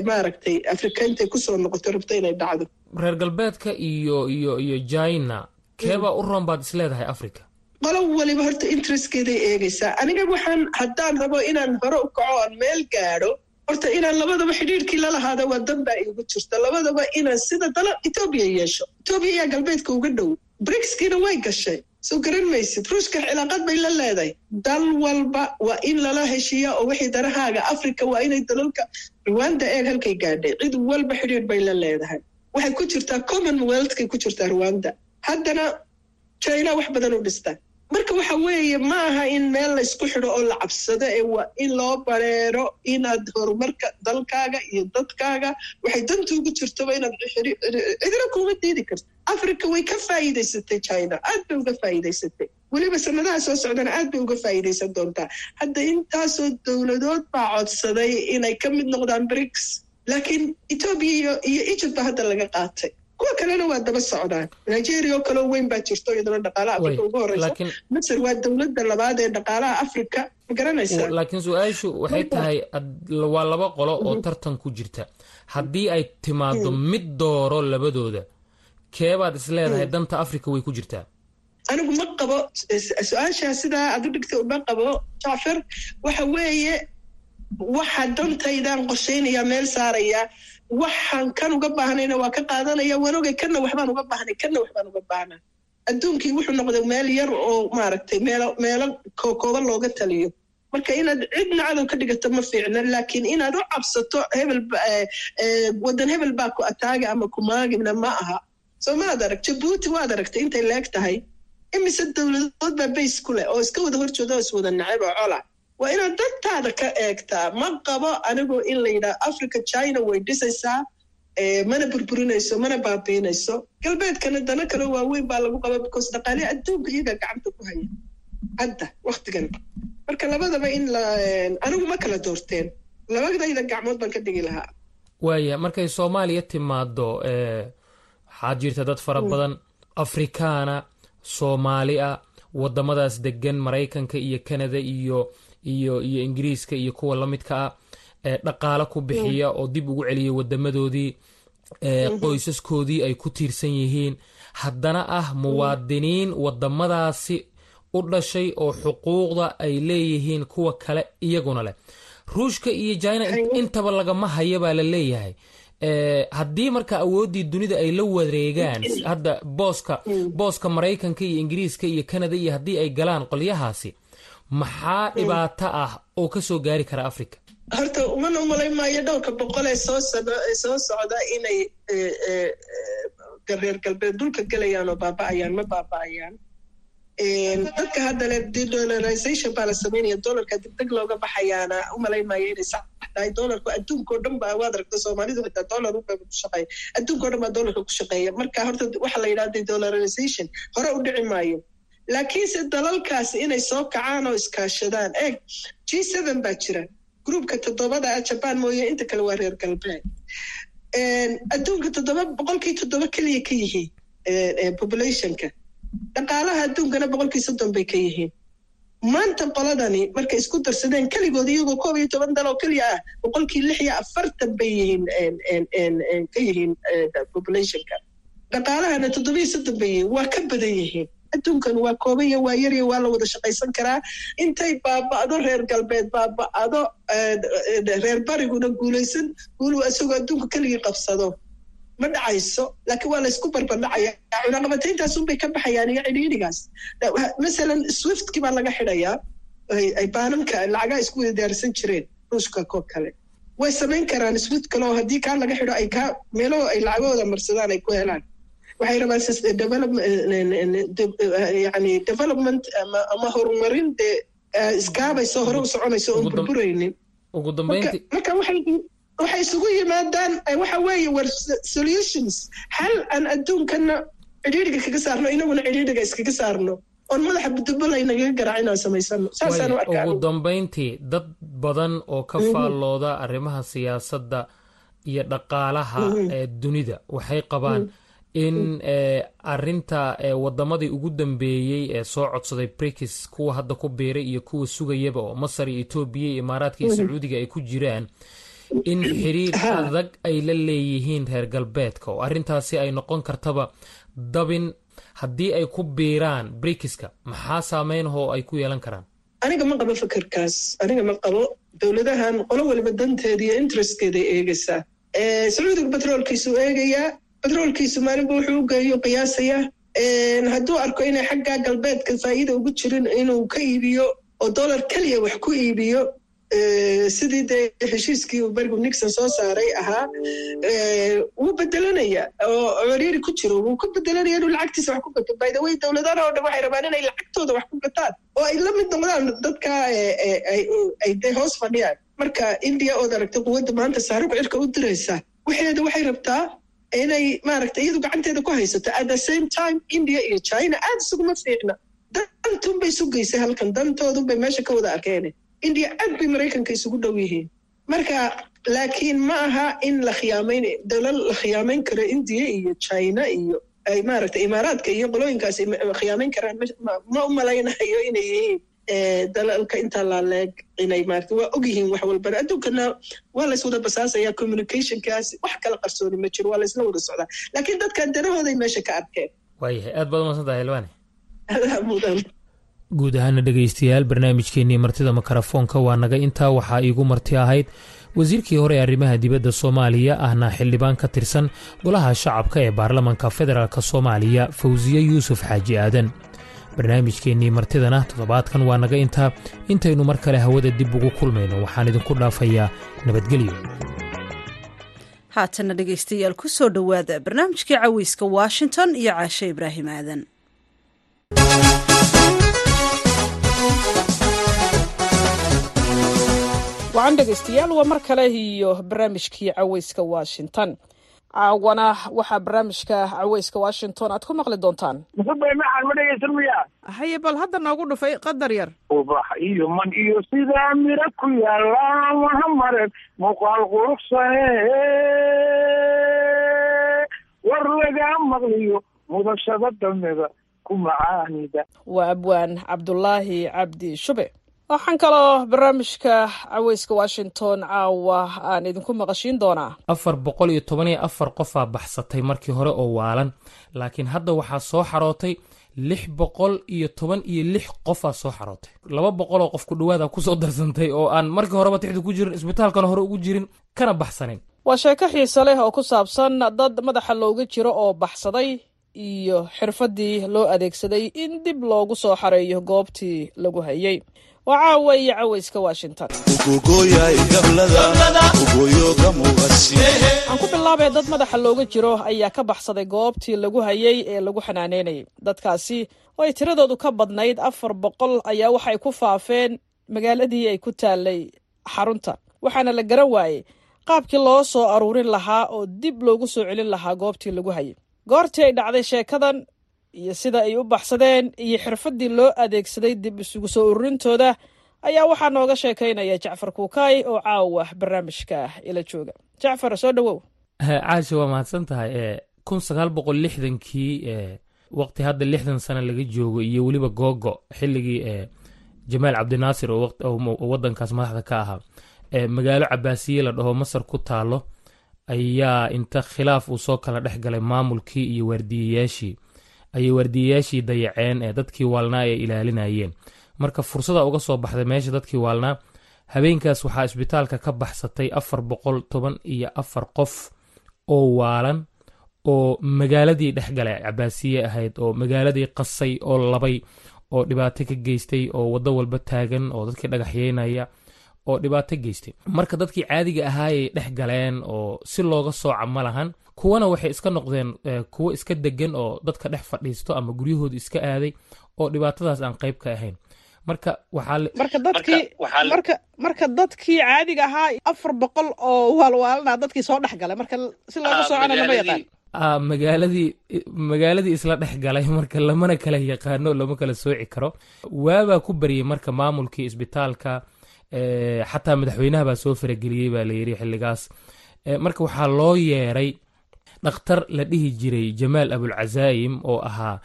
maaragtay afrika intay ku soo noqoto rabto inay dhacdo. Reer galbeedka iyo iyo iyo china keebaa u roon baad isleedahay africa qolo waliba horta interestkeeday eegaysaa aniga waxaan haddaan rabo inaan hore u kaco aan meel gaadho horta inaan labadaba xidhiirkii lalahaada waa dan baa iigu jirta. Labadaba inaan sida dala etoobiya yeesho. Etoobiya ayaa galbeedka uga dhow. Brigskiina way gashay. Soo garan maysid. Ruushka cilaaqad bay la leedahay. Dal walba waa in lala heshiiya oo wixii darahaaga africa waa inay dalalka rwanda eeg halkay gaadhay. Cid walba xidhiir bay la leedahay. Waxay ku jirtaa commonwealthkay ku jirtaa rwanda. Haddana china wax badan u dhistaa marka waxa weeye ma aha in meel laysku xidho oo la cabsado ee waa in loo bareero inaad horumarka dalkaaga iyo dadkaaga. Waxay danta ugu jirtoba inaad cidina kuma diidi karto. Africa way ka faa'iidaysatay china aad bay uga faa'iidaysatay. Weliba sanadaha soo socdana aad bay uga faa'iidaysan doontaa. Hadda intaasoo dowladood baa codsaday inay ka mid noqdaan brics laakiin etoobiya iyo egypt ba hadda laga qaatay kuwa kalena waa daba socdaan nigeria oo kaleo weyn baa jirto iyadana dhaqaalaha afrika ugu horeysa masar waa dowladda labaad ee dhaqaalaha afrika ma garanaysaa laakiin su'aashu waxay tahay waa laba qolo oo tartan ku jirta. Haddii ay timaado mid dooro labadooda keebaad is leedahay danta africa way ku jirtaa anigu ma qabo su'aashaa sidaa aad u dhigtay uma qabo jacfar waxa weeye waxa dantaydaan qorshaynaya meel saaraya waxaan kan uga baahnayna waa ka qaadanaya wanogay kanna waxbaan uga baahnay kanna waxbaan uga baahnaa adduunkii wuxuu noqday meel yar oo maaragtay meelo meelo kookooban looga taliyo. Marka inaad cidna cadow ka dhigato ma fiicna laakiin inaad u cabsato hebel waddan hebel baa ku ataaga ama kumaagibna ma aha. Soo maad arag jabuuti waad aragtay intay leeg tahay. Imise dowladood baa bays ku leh oo iska wada horjooda oo iswada nacab oo cola waa inaad dantaada ka eegtaa ma qabo anigoo in la yidhaha africa china way dhisaysaa mana burburinayso mana baabiinayso. Galbeedkana dana kale waaweyn baa lagu qaba because dhaqaalihi adduunka iyaga gacanta ku haya. Hadda waktigan marka labadaba in la anigu ma kala doorteen. Labadayda gacmood baan ka dhigi lahaa. Waaya markay soomaaliya timaado waxaad jirta dad fara badan. Afrikaana soomaali ah wadamadaas degan maraykanka iyo canada iyo iyo iyo ingiriiska iyo kuwa la midka ah ee dhaqaalo ku bixiya oo dib ugu celiya wadamadoodii qoysaskoodii ay ku tiirsan yihiin. Haddana ah muwaadiniin wadamadaasi u dhashay oo xuquuqda ay leeyihiin kuwa kale iyaguna leh. Ruushka iyo jina intaba lagama haya baa la leeyahay. Haddii marka awooddii dunida ay la wareegaan hadda booska booska maraykanka iyo ingiriiska iyo canada iyo haddii ay galaan qolyahaasi maxaa dhibaato ah oo ka soo gaari kara africa horta umana umalay maayo dhowrka boqol ee soo soo socda inay reer galbeed dhulka gelayaan oo baaba'ayaan ma baaba'ayaan. Dadka hadda le dedolarization baa la samaynaya dolarka degdeg looga baxayaana umalay maayo inay sax tahay. Dolarku adduunkao dhan baa waad aragta soomaalidu xitaa dolar ubaa ku shaqeeya. Adduunkao dhan baa dolarka ku shaqeeya. Marka horta waxa la yidhaha dedolarization hore u dhici maayo laakiinse dalalkaasi inay soo kacaan oo iskaashadaan. Eeg g seven baa jira. Groupka toddobada ah jaban mooye inta kale waa reer galbeed. Adduunka toddoba boqolkii toddoba keliya ka yihiin populationka. Dhaqaalaha adduunkana boqolkii soddon bay ka yihiin. Maanta qoladani markay isku darsadeen keligood iyagoo koob iyo toban dal oo keliya ah boqolkii lix iyo afartan bay yihiin ka yihiin populationka. Dhaqaalahana toddoba iyo soddon bay yihiin waa ka badan yihiin adduunkan waa koobaya waa yarya waa la wada shaqaysan karaa. Intay baaba'do reer galbeed baaba'do reer bariguna guulaysan guulu isagoo adduunka keligii qabsado. Ma dhacayso laakiin waa laysku barbardhacaya cunaqabatayntaas unbay ka baxayaan iyo cidhiidhigaas. Masalan swiftki baa laga xidhayaa. Ay baananka lacagaa isku wada daarsan jireen ruushka koo kale. Way samayn karaan swift kale oo haddii kaa laga xidho ay kaa meelo ay lacagahooda marsadaan ay ku helaan waxay rabaan yani development ama horumarin dee iskaabayso hore u soconayso oon burburaynin marka waxay isugu yimaadaan waxa weeye war solutions. xal aan adduunkana cidhiidhiga kaga saarno inaguna cidhiidhiga iskaga saarno oon madaxa budubbo laynagaga garaac inaan samaysano saasaan u arkaa ugu dambayntii dad badan oo ka faallooda arrimaha siyaasadda iyo dhaqaalaha ee dunida waxay qabaan in arinta wadamadii ugu dambeeyey ee soo codsaday brikis kuwa hadda ku biiray iyo kuwa sugayaba oo masar iyo etoobiya iyo imaaraadka iyo sacuudiga ay ku jiraan in xiriir adag ay la leeyihiin reer galbeedka oo arrintaasi ay noqon kartaba dabin. Haddii ay ku biiraan brikiska maxaa saameynahoo ay ku yeelan karaan? Aniga ma qabo fikirkaas aniga ma qabo dowladahan qolo waliba danteeda iyo eegaysaa. Sacuudiga batroolkiisuu eegayaa batroolkiisu maalinba wuxuu u geeyo qiyaasaya hadduu arko inay xagga galbeedka faa'iida ugu jirin inuu ka iibiyo oo dollar keliya wax ku iibiyo sidii dee heshiiskii uu berigu nixon soo saaray ahaa wuu bedelanaya oo ciriiri ku jiro wuu ka bedelanaya inuu lacagtiisa wax ku gato. Way dowladana oo dhan waxay rabaan inay lacagtooda wax ku gataan oo ay la mid noqdaan dadka ay dee hoos fadhiyaan. Marka india ood aragta quwadda maanta saarugu cirka u diraysa waxeeda waxay rabtaa inay maaragta iyadu gacanteeda ku haysato at the same time india iyo china aad isuguma fiicna. Dantunbay sugaysay halkan dantoodunbay meesha ka wada arkeen. India aad bay maraykanka isugu dhow yihiin. Marka laakiin ma aha in la khiyaamayn dowlad la khiyaamayn karo india iyo china iyo ay maaragta imaaraadka iyo qolooyinkaas khiyaamayn karaan ma u malaynayo inay yihiin dalalka intaa laaleeg inay maarata waa og yihiin wax walbana. Adduunkana waa lays wada basaasaya communicationkaas wax kala qarsooni ma jiro waa laysla wada socdaa. Laakiin dadkan danahooday meesha ka arkeen. Waayahay aad baad umaadsantahay hilwaane adaa mudan guud ahaana dhegaystayaal barnaamijkeennii martida makarafoonka waa naga intaa waxaa iigu marti ahayd wasiirkii hore ee arrimaha dibadda soomaaliya ahna xildhibaan ka tirsan golaha shacabka ee baarlamanka federaalk soomaaliya fawsiye yuusuf xaaji aadan barnaamijkeennii martidana toddobaadkan waa naga intaa intaynu mar kale hawada dib ugu kulmayno waxaan idinku dhaafayaa nabadgelyo. Haatana dhegaystayaal ku soo dhowaada barnaamijkii caweyska washington iyo caashe ibraahim aadan. Wacan dhegaystayaal waa mar kale iyo barnaamijkii caweyska washington caawana waxaa barnaamijka caweyska washington aad ku maqli doontaan. Ma dhegaysan miya. Haye bal hadda noogu dhufay qadar yar. Ubax iyo man iyo sidaa mira ku yaalla mahamaren muuqaal quruxsane war lagaa maqliyo mudashada damida ku macaanida. Waa abwaan cabdulaahi cabdi shube waxaan kaloo barnaamijka caweyska washington caawa aan idinku maqashiin doonaa. Afar boqol iyo toban iyo afar qofaa baxsatay markii hore oo waalan. Laakiin hadda waxaa soo xarootay lix boqol iyo toban iyo lix qofaa soo xarootay. Laba boqol oo qof ku dhawaada ku soo darsantay oo aan markii horeba tixda ku jirin isbitaalkana hore ugu jirin kana baxsanayn waa sheeko xiise leh oo ku saabsan dad madaxa looga jiro oo baxsaday iyo xirfaddii loo adeegsaday in dib loogu soo xareeyo goobtii lagu hayay waa caawa iyo caweyska washington aan ku bilaabee dad madaxa looga jiro ayaa ka baxsaday goobtii lagu hayay ee lagu xanaaneynayay. Dadkaasi oo ay tiradoodu ka badnayd afar boqol ayaa waxay ku faafeen magaaladii ay ku taalay xarunta. Waxaana la garan waayey qaabkii loo soo aruurin lahaa oo dib loogu soo celin lahaa goobtii lagu hayay. Goortii ay dhacday sheekadan iyo sida ay u baxsadeen iyo xirfaddii loo adeegsaday dib isugu soo ururintooda ayaa waxaa nooga sheekaynaya jacfar kuukaay oo caawa barnaamijka ila jooga. Jacfar soo dhowow caasha waa mahadsan tahay. Kun sagaal boqol lixdankii waqti hadda lixdan sano laga joogo iyo weliba googo xilligii jamaal cabdinaasir oo wadankaas madaxda ka ahaa magaalo cabaasiye la dhaho masar ku taalo ayaa inta khilaaf uu soo kala dhex galay maamulkii iyo waardiyayaashii ayay waardiyayaashii dayaceen ee dadkii waalnaa ay ilaalinayeen. Marka fursada uga soo baxday meesha dadkii waalnaa habeenkaas waxaa isbitaalka ka baxsatay afar boqol toban iyo afar qof oo waalan oo magaaladii dhex galay. Cabaasiye ahayd oo magaaladii qasay oo labay oo dhibaato ka geystay oo waddo walba taagan oo dadkii dhagaxyeynaya oo dhibaato geystay marka dadkii caadiga ahaayay dhex galeen oo si looga sooca ma lahan kuwana waxay iska noqdeen kuwo iska degan oo dadka dhex fadhiisto ama guryahooda iska aaday oo dhibaatadaas aan qayb ka ahayn. Marka marka dadkii marka marka dadkii caadiga ahaa afar boqol oo waalwaalana dadkii soo dhex galay. Marka si looga soocana lama yaqaan. magaaladii magaaladii isla dhex galay marka lamana kala yaqaano lama kala sooci karo. Waabaa ku baryey marka maamulkii isbitaalka xataa madaxweynaha baa soo farageliyey baa layidhi xilligaas. Marka waxaa loo yeeray dhakhtar la dhihi jiray jamaal abulcazaayim oo ahaa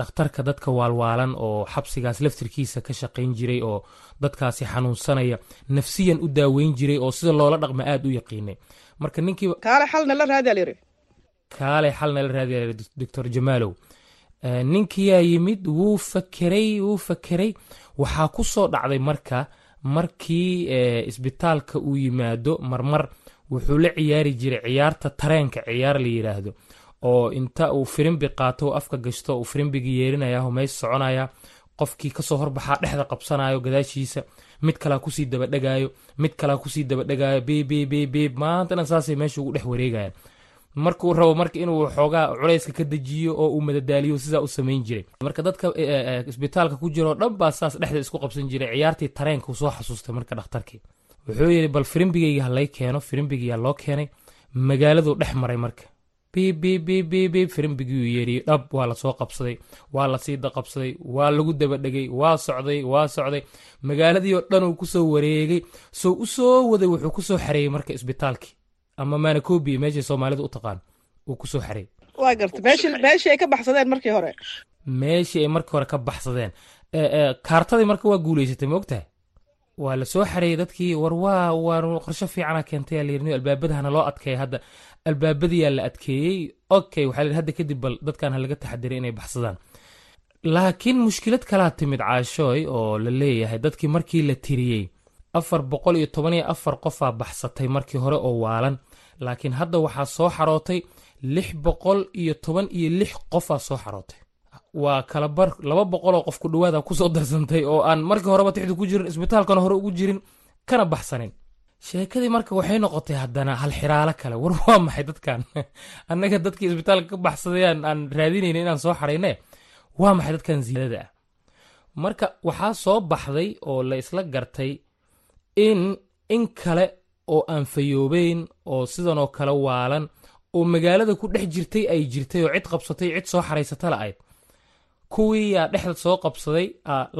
dhakhtarka dadka waalwaalan oo xabsigaas laftirkiisa ka shaqayn jiray oo dadkaasi xanuunsanaya nafsiyan u daaweyn jiray oo sida loola dhaqma aada u yaqiinay. Marka ninkii kaale xalna la raadiyaalyiri kaale xalna la raadiya doctor jamaalow. Ninkiyaa yimid wuu fakeray wuu fakeray waxaa ku soo dhacday marka markii isbitaalka uu yimaado marmar wuxuu la ciyaari jiray ciyaarta tareenka ciyaar la yidhaahdo oo inta uu firimbi qaato afka gashto uu firimbigi yeerinaya meys soconaya qofkii ka soo horbaxaa dhexda qabsanayo gadaashiisa mid kalaa ku sii dabadhegaayo mid kalaa ku sii dabadhegaayo bbbb maantana saasay meesha ugu dhex wareegayaan markuu rabo marka inuu xoogaa culayska ka dejiyo oo uu madadaaliyo sidaa u samayn jiray. Marka dadka isbitaalka ku jiroo dhan baa saas dhexda isku qabsan jiray. Ciyaartii tareenka soo xasuustay marka dhakhtarkii. Wuxuu yidhi bal firimbigayga halay keeno firimbigiyaa loo keenay. Magaaladuu dhex maray marka. Bbbb firimbigiiu yeeriy dhab waa la soo qabsaday waa la sii daqabsaday waa lagu dabadhegay waa socday waa socday. Magaaladii oo dhan uu ku soo wareegay. Soo u soo waday wuxuu ku soo xareeyey marka isbitaalkii ama manacobi meeshay soomaalida u taqaan uu ku soo xareeyey waa garta meeshii ay ka baxsadeen markii hore? Meeshii ay markii hore ka baxsadeen. Kaartadii marka waa guuleysatay maogtahay waa la soo xareeyey dadkii war waa waa qorsho fiicana keentay layirni albaabadahana loo adkeeya hadda. Albaabadiyaa la adkeeyey. Okay waxaa la hadda kadib bal dadkan ha laga taxadiray inay baxsadaan. Laakiin mushkilad kalaa timid caashooy oo la leeyahay dadkii markii la tiriyey afar boqol iyo toban iyo afar qofaa baxsatay markii hore oo waalan laakiin hadda waxaa soo xarootay lix boqol iyo toban iyo lix qofaa soo xarootay. Waa kala bar laba boqoloo qof ku dhawaada ku soo darsantay oo aan markii horeba tixdu ku jirin isbitaalkana hore ugu jirin kana baxsanin. Sheekadii marka waxay noqotay haddana hal xiraalo kale. War waa maxay dadkan? Annaga dadkii isbitaalka ka baxsadayaan aan raadinayna inaan soo xarayne? Waa maxay dadkan ziyaadada marka waxaa soo baxday oo la isla gartay in in kale oo aan fayoobeyn oo sidan oo kale waalan oo magaalada ku dhex jirtay ay jirtay oo cid qabsatay cid soo xaraysata la ayd kuwii dhexda soo qabsaday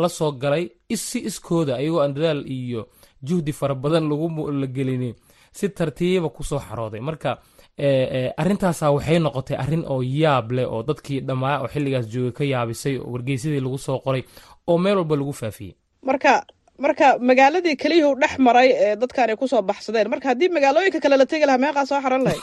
la soo galay si iskooda ayagoo aan dadaal iyo juhdi fara badan lagu la gelinin si tartiiba ku soo xarooday. Marka arrintaasa waxay noqotay arrin oo yaab leh oo dadkii dhammaa oo xilligaas joogay ka yaabisay oo wargeysadii lagu soo qoray oo meel walba lagu faafiyey. Marka marka magaaladii keliyuhu dhex maray ee dadkan ay ku soo baxsadeen. Marka haddii magaalooyinka kale la tegi lahaa meeqaa soo xaran lahayd?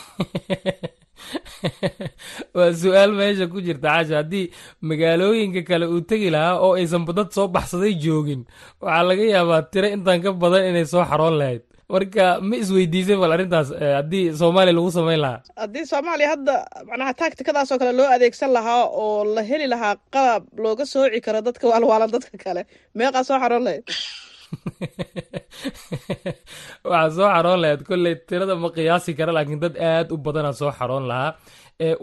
Waa su'aal meesha ku jirta casha haddii magaalooyinka kale uu tegi lahaa oo aysan dad soo baxsaday joogin waxaa laga yaabaa tiro intaan ka badan inay soo xaroon lahayd marka ma isweydiisay bal arrintaas haddii soomaaliya lagu samayn lahaa. Haddii soomaaliya hadda macnaha taagtikadaasoo kale loo adeegsan lahaa oo la heli lahaa qalab looga sooci karo dadka waalwaalan dadka kale meeqaa soo xaroon lahayd waxaa soo xaroon lahayd kolley tirada ma qiyaasi kara laakiin dad aad u badana soo xaroon lahaa.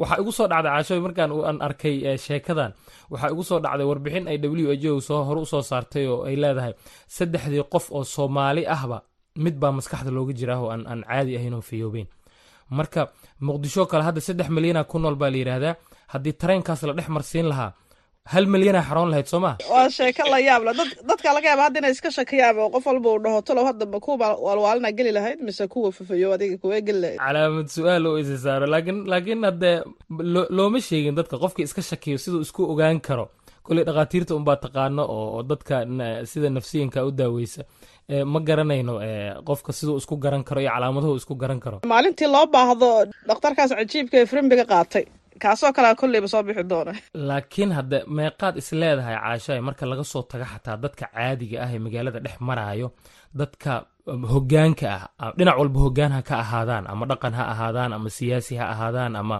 Waxaa igu soo dhacday caashooy markaan aan arkay sheekadan waxaa igu soo dhacday warbixin ay w h o soo hore u soo saartay oo ay leedahay saddexdii qof oo soomaali ahba mid baa maskaxda looga jiraa oo aan caadi ahayn oo fayoobeyn marka muqdisho kale hadda saddex milyana ku nool baa la yidhaahdaa. Haddii tareenkaas la dhex marsiin lahaa hal milyana xaroon lahayd soo maa waa sheeko la yaab le dadka laga yaaba hadda inay iska shakiyaan oo qof walba uu dhaho talow hadda ma kuwa waalwaalina geli lahayd mise kuwa fafayo adiga kuwee geli lahayd? Calaamad su'aal oo isa saaro. Laakiin laakiin haddee looma sheegin dadka qofkii iska shakiyo siduu isku ogaan karo. Kolley dhakhaatiirta unbaa taqaano oo dadka sida nafsiyanka u daaweysa ma garanayno qofka siduu isku garan karo iyo calaamaduhu isku garan karo. Maalintii loo baahdo dhakhtarkaas cajiibka ee frimbiga qaatay. Kaasoo kalea kolleyba soo bixi doona. Laakiin hadde meeqaad is leedahay caashaay marka laga soo tago xataa dadka caadiga ah ee magaalada dhex maraayo dadka hogaanka ah dhinac walba hogaan ha ka ahaadaan ama dhaqan ha ahaadaan ama siyaasi ha ahaadaan ama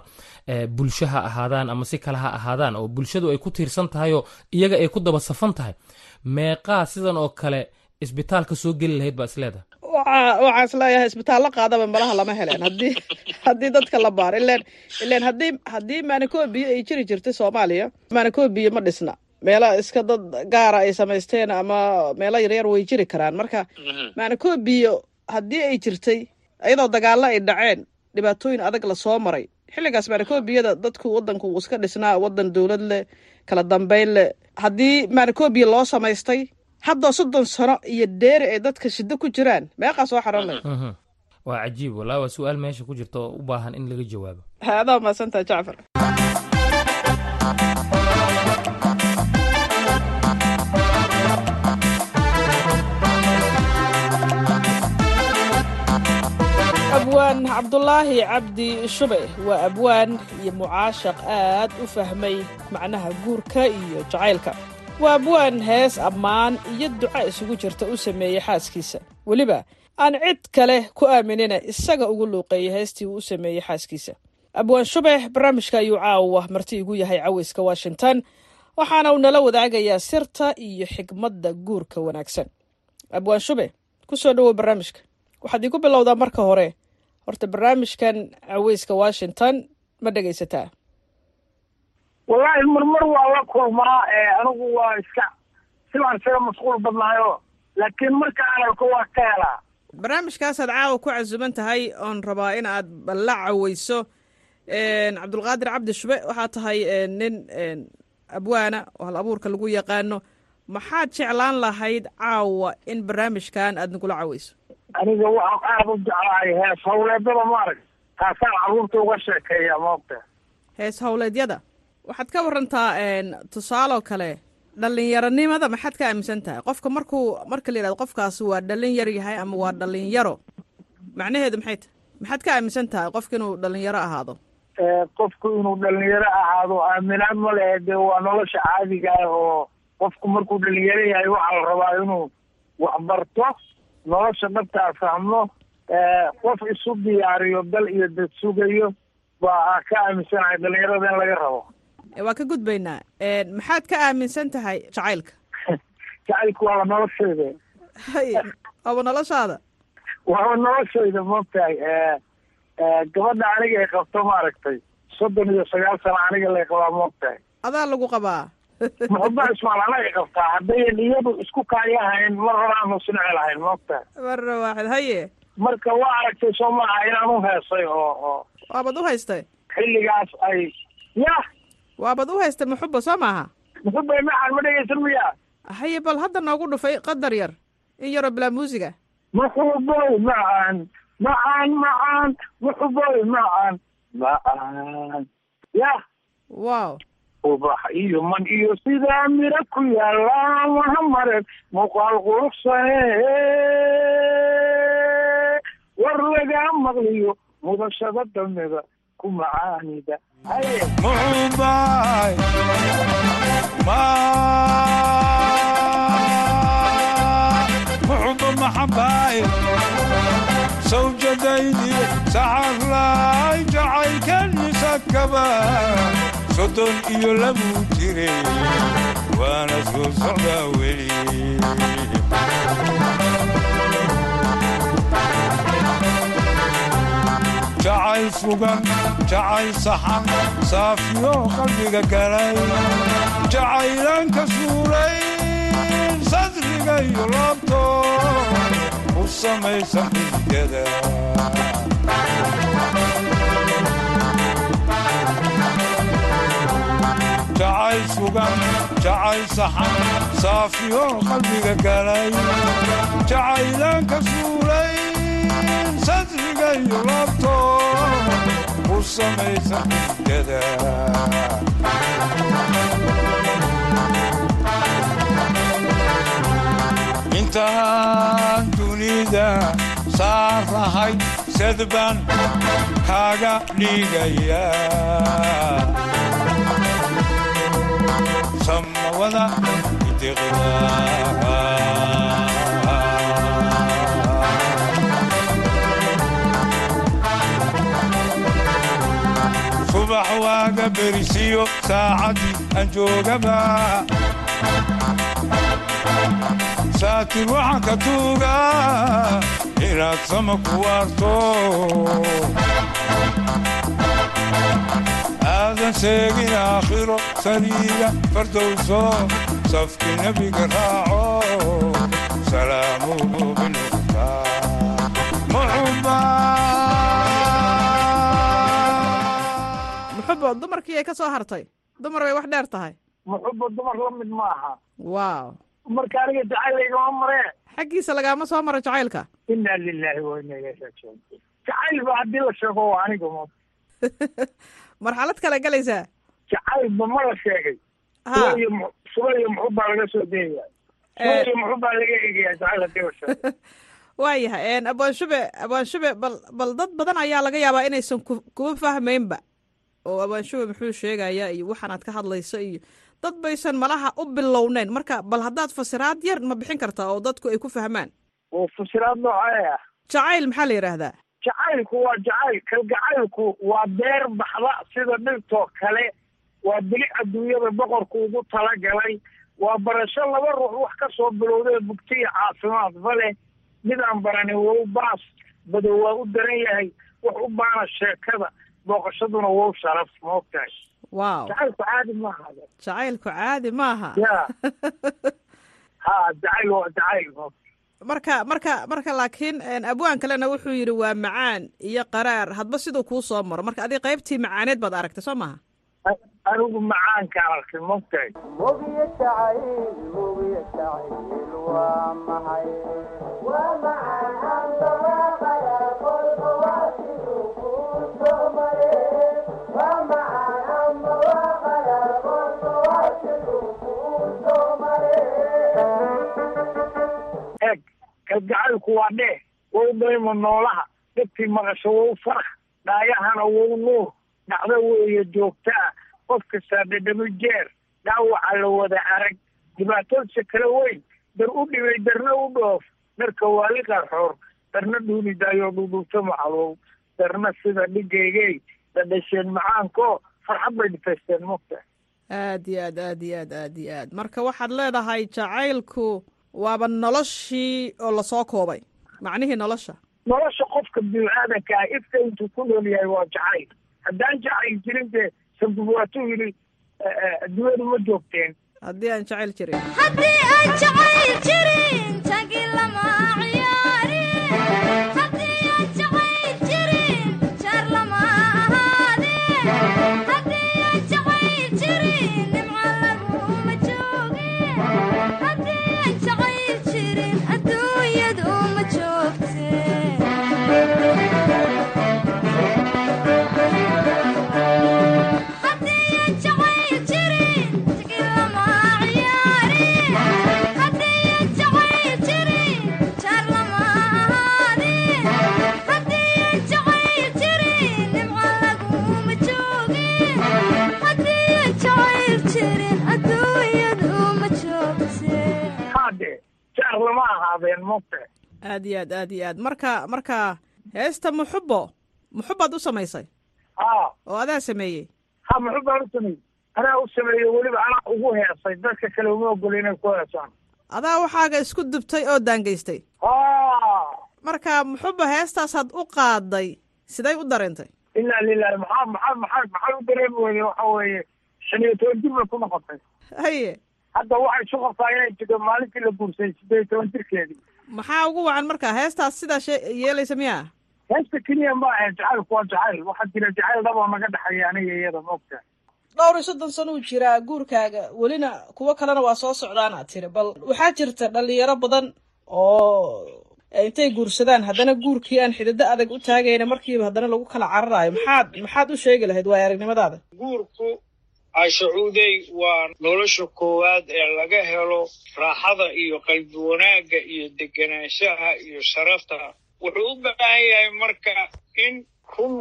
bulsho ha ahaadaan ama si kale ha ahaadaan oo bulshadu ay ku tiirsan tahay oo iyaga ay ku daba safan tahay. Meeqaa sidan oo kale isbitaalka soo geli lahayd baa is leedahay. Waxaan is leeyahay isbitaallo qaadaba malaha lama heleen. Haddii haddii dadka la baaro ileen ileen haddii haddii maanacobiyo ay jiri jirtay soomaaliya maanacobiyo ma dhisna. Meelo iska dad gaara ay samaysteen ama meelo yaryar way jiri karaan. Marka maanacobiyo haddii ay jirtay iyadoo dagaallo ay dhaceen dhibaatooyin adag la soo maray. Xilligaas maarikoobiyada dadku wadanku uu iska dhisnaa wadan dowlad leh kala dambeyn leh. Haddii maarikoobiya loo samaystay haddoo soddon sano iyo dheeri ay dadka shiddo ku jiraan meeqaa soo xaroon lahayd waa cajiib walaa waa su'aal meesha ku jirta oo u baahan in laga jawaabo. Adaa mahadsantaha jacfar. Abwaan cabdulaahi cabdi shube waa abwaan iyo mucaashaq aad u fahmay macnaha guurka iyo jacaylka waa abwaan hees ammaan iyo duca isugu jirta u sameeyey xaaskiisa. Weliba aan cid kale ku aaminina isaga ugu luuqeeyey heestii uu u sameeyey xaaskiisa. Abwaan shube barnaamijka ayuu caawa marti igu yahay caweyska washington. Waxaana uu nala wadaagayaa sirta iyo xigmadda guurka wanaagsan. Abwaan shube ku soo dhowow barnaamijka. Waxaad iigu bilowdaa marka hore. Horta barnaamijkan caweyska washington ma dhegaysataa wallaahi marmar waa la kulmaa anigu waa iska silaan isaga mashquul badnaayo laakiin marka aan arko waa ka helaa. Barnaamijkaasaad caawa ku casuban tahay oon rabaa in aad la caweyso cabdulqaadir cabdi shube waxaa tahay nin abwaana oo hal abuurka lagu yaqaano. Maxaad jeclaan lahayd caawa in barnaamijkan aad nagula caweyso aniga waxaan aada u jeclahay hees hawleedada maarag taasaan carruurta uga sheekeeya moogta hees howleedyada waxaad ka warantaa tusaaloo kale dhalinyaronimada maxaad ka aaminsan tahay? Qofka markuu marka la yidhahdo qofkaasi waa dhalin yar yahay ama waa dhalinyaro macnaheedu maxay tahay maxaad ka aaminsan tahay qofka inuu dhalinyaro ahaado? Qofku inuu dhalinyaro ahaado aaminaad ma lehe dee waa nolosha caadiga ah oo qofku markuu dhalinyaro yahay waxaa la rabaa inuu waxbarto nolosha dhabtaa fahmo qof isu diyaariyo dal iyo dad sugayo baa ka aaminsanahay dhalinyarada in laga rabo waa ka gudbaynaa. Maxaad ka aaminsan tahay jacaylka? Jacaylku waaba noloshayda hay waaba noloshaada waaba noloshayda moogtahay gabadha aniga ay qabto maaragtay. Soddon iyo sagaal sano aniga lay qabaa moogtahay adaa lagu qabaa? Muxuba ismaal anagay qabtaa. Haddayan iyadu isku kaayahayn mar horaanu sinci lahayn moogtahay marra waaxid haye. Marka waa aragtay soo maaha inaan u heesay oo oo. Waabad u haystay? Xilligaas ay yah waabad u haystay muxuba soo maaha muxuba maxaan ma dhegaysan miya. Haye bal hadda noogu dhufay qadar yar in yaroo bilaa muusiga. Muxuboy macaan macaan macaan muxuboy macaan macaan yah wow ubax iyo man iyo sidaa mira ku yaalla mahamareed muuqaal quruxsane war lagaa maqliyo mudashada damida ku macaanida sawjadaydii saxarlaay jacaylkan misakaba soddon iyo labuu jiray waana soo socdaa weli jacayl sugan jacayl saxan saafiyo qalbiga galay jacaylaan ka suulay sadriga iyo laabto u samaysan xidgada jacayl sugan jacayl saxan saafiyo qalbiga galay jacaylaan ka suulay sadriga iyo laabto u samaysan xidgada intaan dunida saarahay sadban kaaga dhigaya samawada idiqda subax waaga berisiyo saacaddii aan joogaba saatir waxaan ka tuugaa inaad sama ku waarto aadan seegin aakhiro saliiga fardowso safki nebiga raaco salaamuhu dumarkii ay ka soo hartay. Dumar bay wax dheer tahay. Muxuba dumar la mid ma aha waaw. Marka aniga jacayl igama maree. Xaggiisa lagaama soo maro jacaylka. Inna lilahi wa raajicuun. Jacayl ba haddii la sheego waa aniga marxalad kale galaysaa jacaylba ma la sheegay. Suba iyo mu- suba iyo muxub baa laga soo deeyaa. Suba iyo muxub baa laga eegaya jacayl haddii la sheego. Waayahay abwaan shube abwaan shube bal bal dad badan ayaa laga yaabaa inaysan ku kuba fahmaynba oo abwaan shube muxuu sheegayaa iyo waxaan aad ka hadlayso iyo dad baysan malaha u bilownayn. Marka bal haddaad fasiraad yar ma bixin kartaa oo dadku ay ku fahmaan. Oo fasiraad noocee ah? Jacayl maxaa la yidhaahdaa? Jacaylku waa jacayl. Kalgacaylku waa beer baxda sida dhirtoo kale. Waa bili adduunyada boqorku ugu talagalay. Waa barasho laba ruux wax ka soo bilowday bugti iyo caafimaad bale mid aan baranin wow baas. Badow waa u daran yahay. Wax u baana sheekada booqashaduna wow sharaf maogtahay jacaylku caadi maaha jacaylku caadi maaha ya ha jacayl waa jacayl marka marka marka laakiin abwaan kalena wuxuu yidhi waa macaan iyo qaraar. Hadba siduu kuu soo maro. Marka adiga qaybtii macaaneed baad aragtay soo maha. Anigu macaankaan arkay maogtahay eeg kalgacaylku waa dhee wow daymo noolaha. Dhibkii maqasho wow farax dhaayahana wow nuur. Dhacdo weeye joogtaa qof kastaa dhadhami jeer. Dhaawaca la wada arag. Dhibaatooysa kala weyn dar u dhibay darna u dhoof. Dharka waali qarxoor darna dhuuni daayoo dhudhuubto macalow darna sida dhigaygay dhadhasheen macaanko farxad bay dhifaysteen mugta. Aad iyo aad aad iyo aad aad iyo aad. Marka waxaad leedahay jacaylku waaba noloshii oo la soo koobay. Macnihii nolosha? Nolosha qofka bini-aadanka ah ifka intuu ku nool yahay waa jacayl. Haddaan jacayl jirin dee sabab waatuu yidhi adduunyadu ma joogteen. Haddii aan jacayl jirin ahaadeen mugta aad iyo aad aad iyo aad. Marka marka heesta muxubo muxubaad u samaysay? Ha oo adaa sameeyey? Ha muxuu baan u sameeyey. Anaa u sameeyey weliba anaa ugu heesay. Dadka kale uma ogolo inay ku heesaan. Adaa waxaaga isku dubtay oo daangaystay? Ha marka muxuba heestaasaad u qaaday siday u dareentay? Ilaa lilahi maxaa maxaa maxaa maxaa u dareemi weyday waxa weeye shan iyo toban jir bay ku noqotay. Haye hadda waxay isu qabtaa inay jiro maalintii la guursay siddeed iyo toban jirkeedii. Maxaa ugu wacan marka? Heestaas sidaa shee yeelaysa miyaa? Heesta keliya ma ahayn jacaylku waa jacayl. Waxaa jira jacayl dhaba naga dhexeeya aniga iyada maogta dhowr iyo soddon sano uu jiraa guurkaaga. Welina kuwo kalena waa soo socdaanaad tiri bal waxaa jirta dhalinyaro badan oo intay guursadaan. Haddana guurkii aan xididdo adag u taagayna markiiba haddana lagu kala cararayo maxaad maxaad u sheegi lahayd waaya aragnimadaada? Guurku cashacuudey waa nolosha koowaad ee laga helo raaxada iyo qalbi wanaagga iyo degenaanshaha iyo sharafta. Wuxuu u baahan yahay marka in run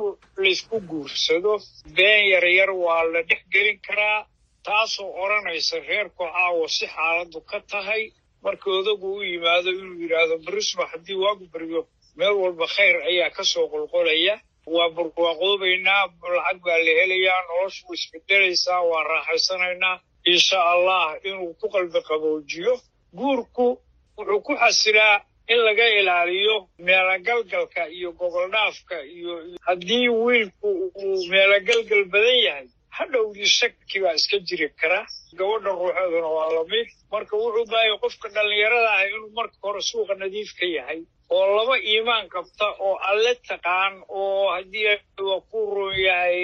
laysku guursado been yaryar waa la dhex gelin karaa taasoo odhanaysa reerku caawo si xaaladdu ka tahay. Marka odagu u yimaado inuu yidhaahdo barisma haddii waagu baryo meel walba khayr ayaa ka soo qolqolaya waa barwaaqoobaynaa lacag baa la helayaa noloshu isbedelaysaa waa raaxaysanaynaa. Insha allah inuu ku qalbi qaboojiyo guurku wuxuu ku xasilaa in laga ilaaliyo meelagalgalka iyo gogoldhaafka iyo haddii wiilku uu meelagalgal badan yahay hadhowdii shaki baa iska jiri kara. Gabadha ruuxeeduna waa la mid marka wuxuu baahaya qofka dhallinyarada ah inuu marka hore suuqa nadiif ka yahay oo laba iimaan qabta oo alle taqaan oo haddii waa ku roon yahay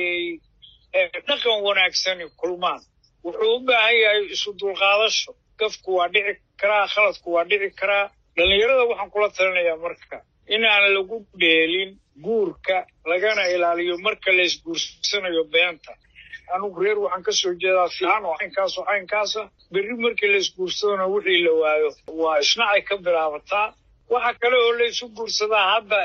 dhaqan wanaagsani kulmaan. Wuxuu u baahan yahay isu dulqaadasho. Gafku waa dhici karaa khaladku waa dhici karaa. Dhallinyarada waxaan kula talinayaa marka inaan lagu dheelin guurka lagana ilaaliyo marka la isguursanayo beenta. Anugu reer waxaan ka soo jeedaa fiican oo caynkaasoo caynkaasa berri markii la isguursadona wixii la waayo waa isnacay ka bilaabataa waxa kale oo la isu guursadaa hadda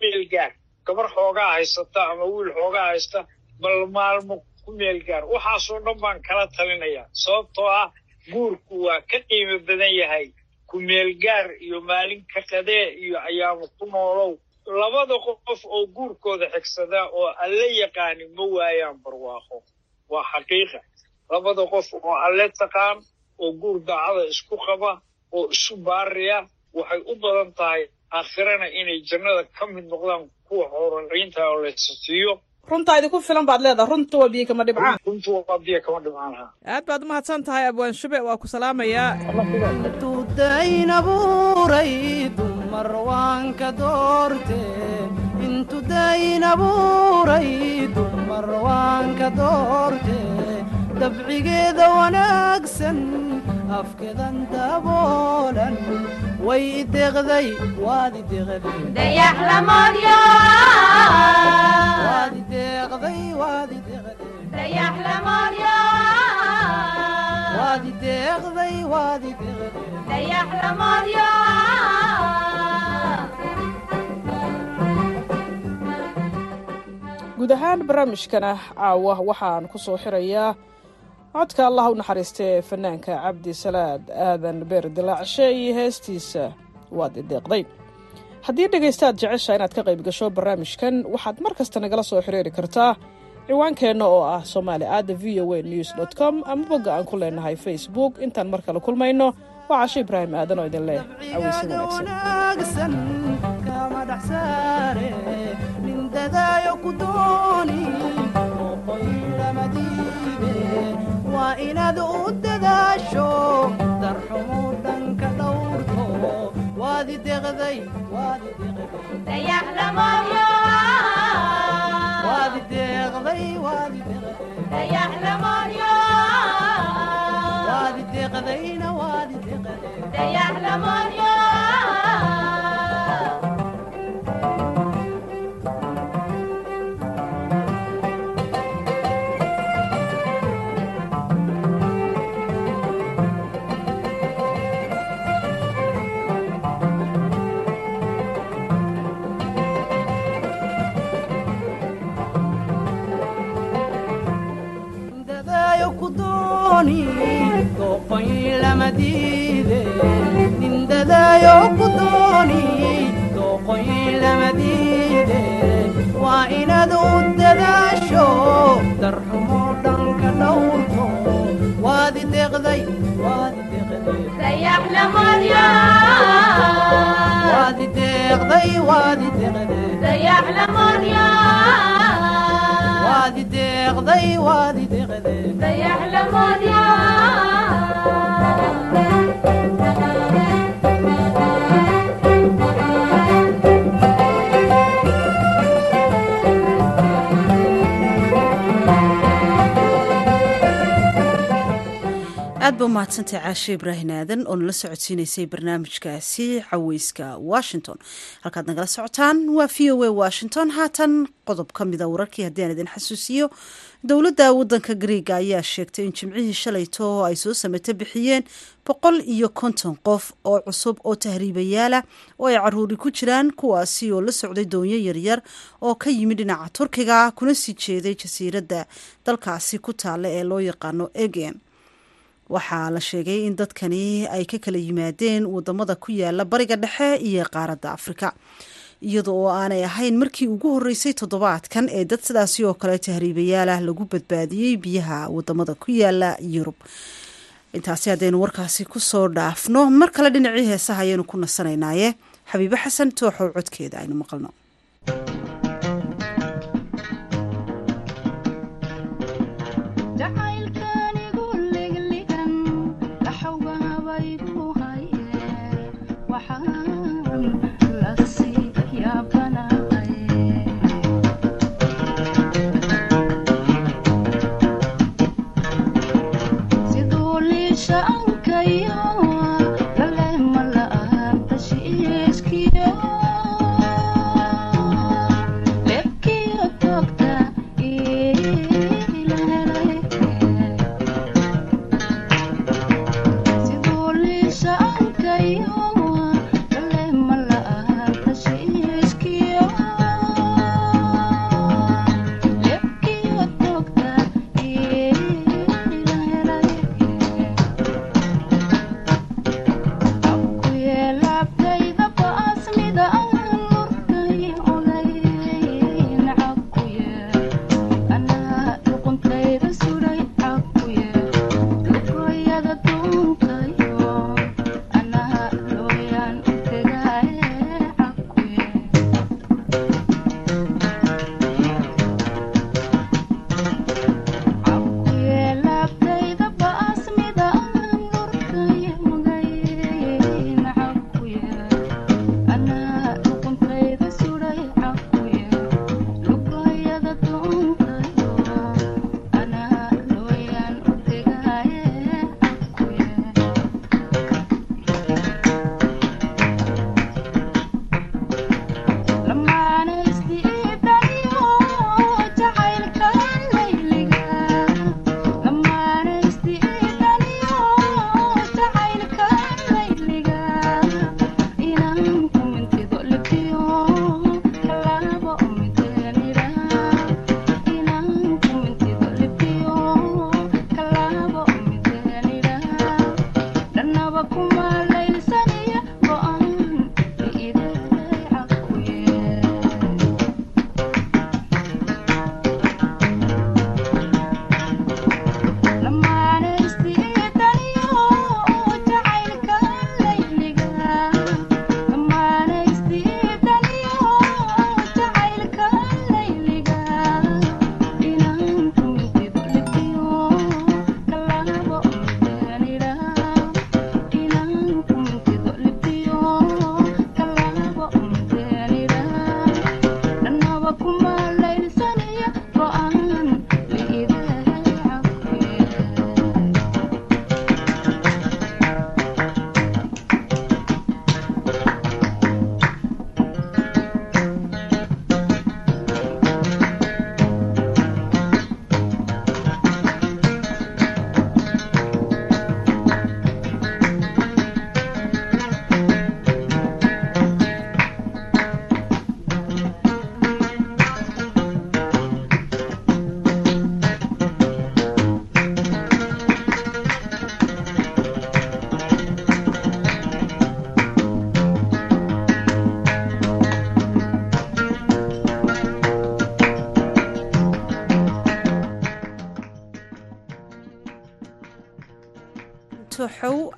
meel gaar. Gabar xoogaa haysata ama wiil xoogaa haysta bal maalmo ku meel gaar. Waxaasoo dhan baan kala talinayaa sababtoo ah guurku waa ka qiimo badan yahay ku meel gaar iyo maalin ka qadee iyo ayaamo ku noolow. Labada qof oo guurkooda xigsadaa oo alle yaqaani ma waayaan barwaaqo. Waa xaqiiqa. Labada qof oo alle taqaan oo guur daacada isku qaba oo isu baariya waxay u badan tahay aakhirana inay jannada ka mid noqdaan kuwa hoorariinta oo laysasiiyo runtaa idinku filan baad leedaha runtu waa biyo kama dhibcaan runtu waa biyo kama dhibcaanha aad baad umahadsan tahay abwaan shube waa ku salaamayaa intudayn abuuray dumar waan ka doorte. Intudayn abuuray dumar waan ka doorte dabcigeeda wanaagsan afkeedan daboolan way ideeqday waad ideeqday waad ideeqday waad ideeqday waad ideeqday waad ideeqday guud ahaan barnaamijkana caawa waxaan ku soo xirayaa codka allah u naxariistee fanaanka cabdi salaad aadan beer dilaacshe iyo heestiisa waad ideeqday haddii dhegaystaad jecesha inaad ka qayb gasho barnaamijkan waxaad mar kasta nagala soo xiriiri kartaa ciwaankeenna oo ah somaali aada v o a news dot com ama bogga aan ku leenahay facebook. Intaan mar kale kulmayno waa casho ibraahim aadan oo idin leh caweysi wanaagsan waa inaad u dadaasho darxumu dhanka dhowrto waad ideeqday waad waa inaad u dadaasho darxumo dhanka dhowrto waad ideeqday waad ideeqday aad ba umahadsantahay caashe ibraahim aadan oo nala socodsiinaysay barnaamijkaasi caweyska washington. Halkaad nagala socotaan waa v o a washington. Haatan qodob ka mida wararkii haddii aan idin xasuusiyo dowladda wadanka griega ayaa sheegtay in jimcihii shalayto ay soo sameto bixiyeen boqol iyo konton qof oo cusub oo tahriibayaala oo ay caruuri ku jiraan kuwaasi oo la socday doonyo yaryar oo ka yimid dhinaca turkiga kuna sii jeeday jasiiradda dalkaasi ku taalla ee loo yaqaano egen waxaa la sheegay in dadkani ay ka kala yimaadeen waddamada ku yaalla bariga dhexe iyo qaaradda afrika. Iyada oo aanay ahayn markii ugu horeysay toddobaadkan ee dad sidaasi oo kale tahriibayaalah lagu badbaadiyey biyaha waddamada ku yaalla yurub. Intaasi haddaynu warkaasi ku soo dhaafno mar kale dhinacii heesaha ayaynu ku nasanaynaaye. Xabiibo xasan tooxow codkeeda aynu maqalno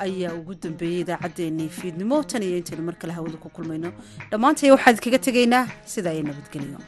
ayaa ugu dambeeyey idaacaddeenii fiidnimo. Tan iyo intaynu mar kale hawada ku kulmayno. Dhammaantay waxaan idkaga tegaynaa sidaa iyo nabadgelyo